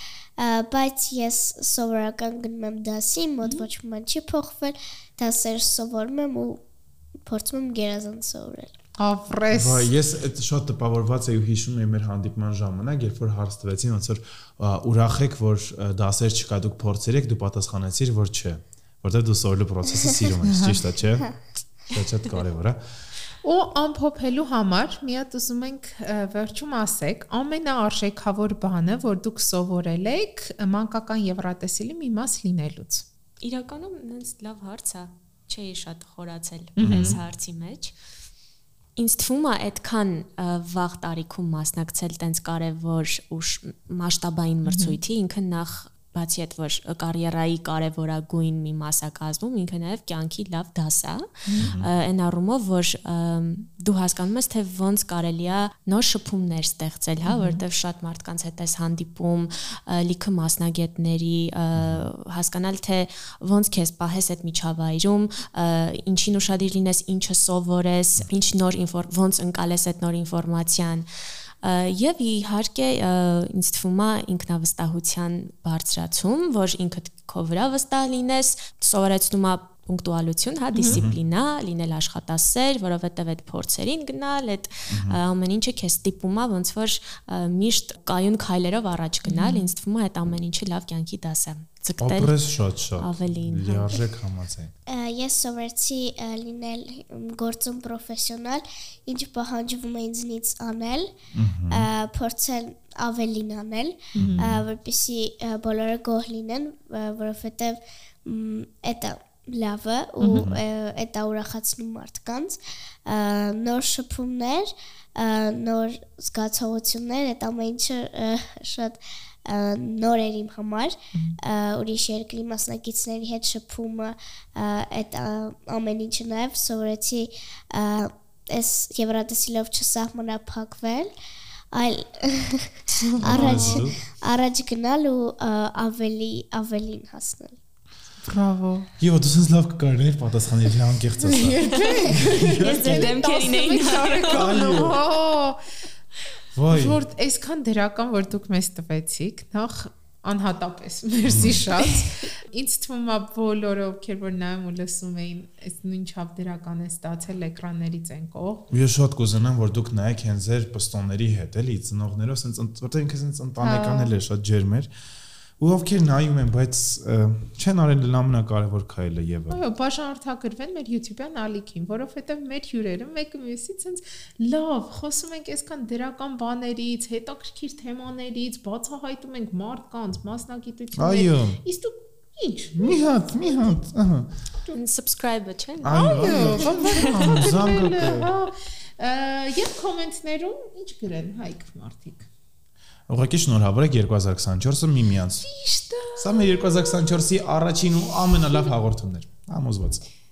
[SPEAKER 4] Բայց ես սովորական գնում եմ դասի, մոտ ոչ մի բան չի փոխվել, դասեր սովորում եմ ու փորձում եմ գերազանց սովորել։
[SPEAKER 1] Ավրես։
[SPEAKER 2] Վայ, ես այդ շատ տպավորված էի ու հիշում եմ մեր հանդիպման ժամանակ, երբ որ հարց տվեցին, ոնց որ ուրախ եք, որ դասեր չկա, դուք փորձեր եք, դու պատասխանեցիր, որ չէ, որտեղ դու սովորելու process-ը սիրում ես, ճիշտ է, չէ։ Դա շատ կարևոր է։
[SPEAKER 1] Ու ամփոփելու համար մի հատ ուզում ենք վերջում ասեք, ամենաարժեքավոր բանը, որ դուք սովորել եք մանկական Եվրատեսիլի մի մաս լինելուց։
[SPEAKER 3] Իրականում նենց լավ հարց է, չէի շատ խորացել այս հարցի մեջ։ Ա ինձ թվում է այդքան վաղ տարիքում մասնակցել տենց կարևոր ու մասշտաբային մրցույթի ինքը նախ բացի այդ որ կարիերայի կարևորագույն մի մասակազմում ինքը նաև կյանքի լավ դաս է այն առումով որ դու հասկանում ես թե ոնց կարելի է նոր շփումներ ստեղծել հա որովհետև շատ մարդկանց հետ ես հանդիպում լիքը մասնագետների հասկանալ թե ոնց քեզ պահես այդ միջավայրում ինչին ուշադիր լինես ինչը սովորես ինչ նոր ոնց ընկալես այդ նոր ինֆորմացիան եւ իհարկե ինձ թվում է ինքնավստահության բարձրացում, որ ինքդ քո վրա վստահ լինես, սովորեցնում է պունկտուալություն, հա, դիսցիպլինա, լինել աշխատասեր, որովհետև այդ փորձերին գնալ, այդ ամեն ինչը քեզ ստիպում է ոնց որ միշտ կայուն քայլերով առաջ գնալ, ինձ թվում է այդ ամեն ինչը լավ կյանքի դաս է
[SPEAKER 2] ձգտել ապրես շատ շատ
[SPEAKER 3] ավելին
[SPEAKER 2] լիարժեք համաձայն
[SPEAKER 4] ես սովորեցի լինել գործում պրոֆեսիոնալ ինչ պահանջվում է ինձնից անել փորձել ավելին անել որպեսի բոլորը գոհ լինեն որովհետև դա լավը ու դա ուրախացնում մարդկանց նոր շփումներ նոր զգացողություններ այդ ամեն ինչը շատ նոր էր իմ համար ուրիշ երկրի մասնակիցների հետ շփումը այդ ամեն ինչը նաև սովորեցի այս եվրատեսիլով չսահմանափակվել այլ առաջ առաջ գնալ ու ավելի ավելին հասնել
[SPEAKER 1] Բրավո։
[SPEAKER 2] Եվ դու sense լավ կկարներ պատասխանել լավ անկեղծ ասա։
[SPEAKER 3] Ես ձեր դեմքերին էի
[SPEAKER 1] կարեկանում։ Ոայ։ Որ այսքան դրական որ դուք մեզ տվեցիք, նախ անհատապես մերսի շատ։ Ինչ թվում է բոլորը ովքեր որ նայում ու լսում էին, այս նույնչափ դրական է ստացել էկրաններից են կող։
[SPEAKER 2] Ես շատ կուզենամ որ դուք նայեք հենց ձեր պստոնների հետ, էլի, ծնողներով, sense որտեղ ինքը sense ընտանեկան էլ է շատ ջերմեր ու ովքեր նայում են, բայց չեն արել ամենակարևոր քայլը եւ
[SPEAKER 1] այո, բաժանորդագրվեն մեր YouTube-յան ալիքին, որովհետեւ մեր հյուրերը մեկը մյուսից ցենց լավ խոսում ենք այսքան դրական բաներից, հետաքրքիր թեմաներից, բացահայտում ենք մարդկանց մասնագիտությունները։
[SPEAKER 2] Այո։
[SPEAKER 1] Իսկ դու Ինչ։
[SPEAKER 2] Մի հատ, մի հատ, ահա։
[SPEAKER 3] Subscribe-ը չէ՞։
[SPEAKER 2] Այո, զանգակը։
[SPEAKER 1] Եվ կոմենտներում ինչ գրեն հայք մարդիկ։
[SPEAKER 2] Ուղղակի շնորհավոր եք 2024-ը միմյանց։
[SPEAKER 1] Ճիշտ է։
[SPEAKER 2] Սա մեր 2024-ի առաջին ու ամենալավ հաղորդումն էր։ Համոզված։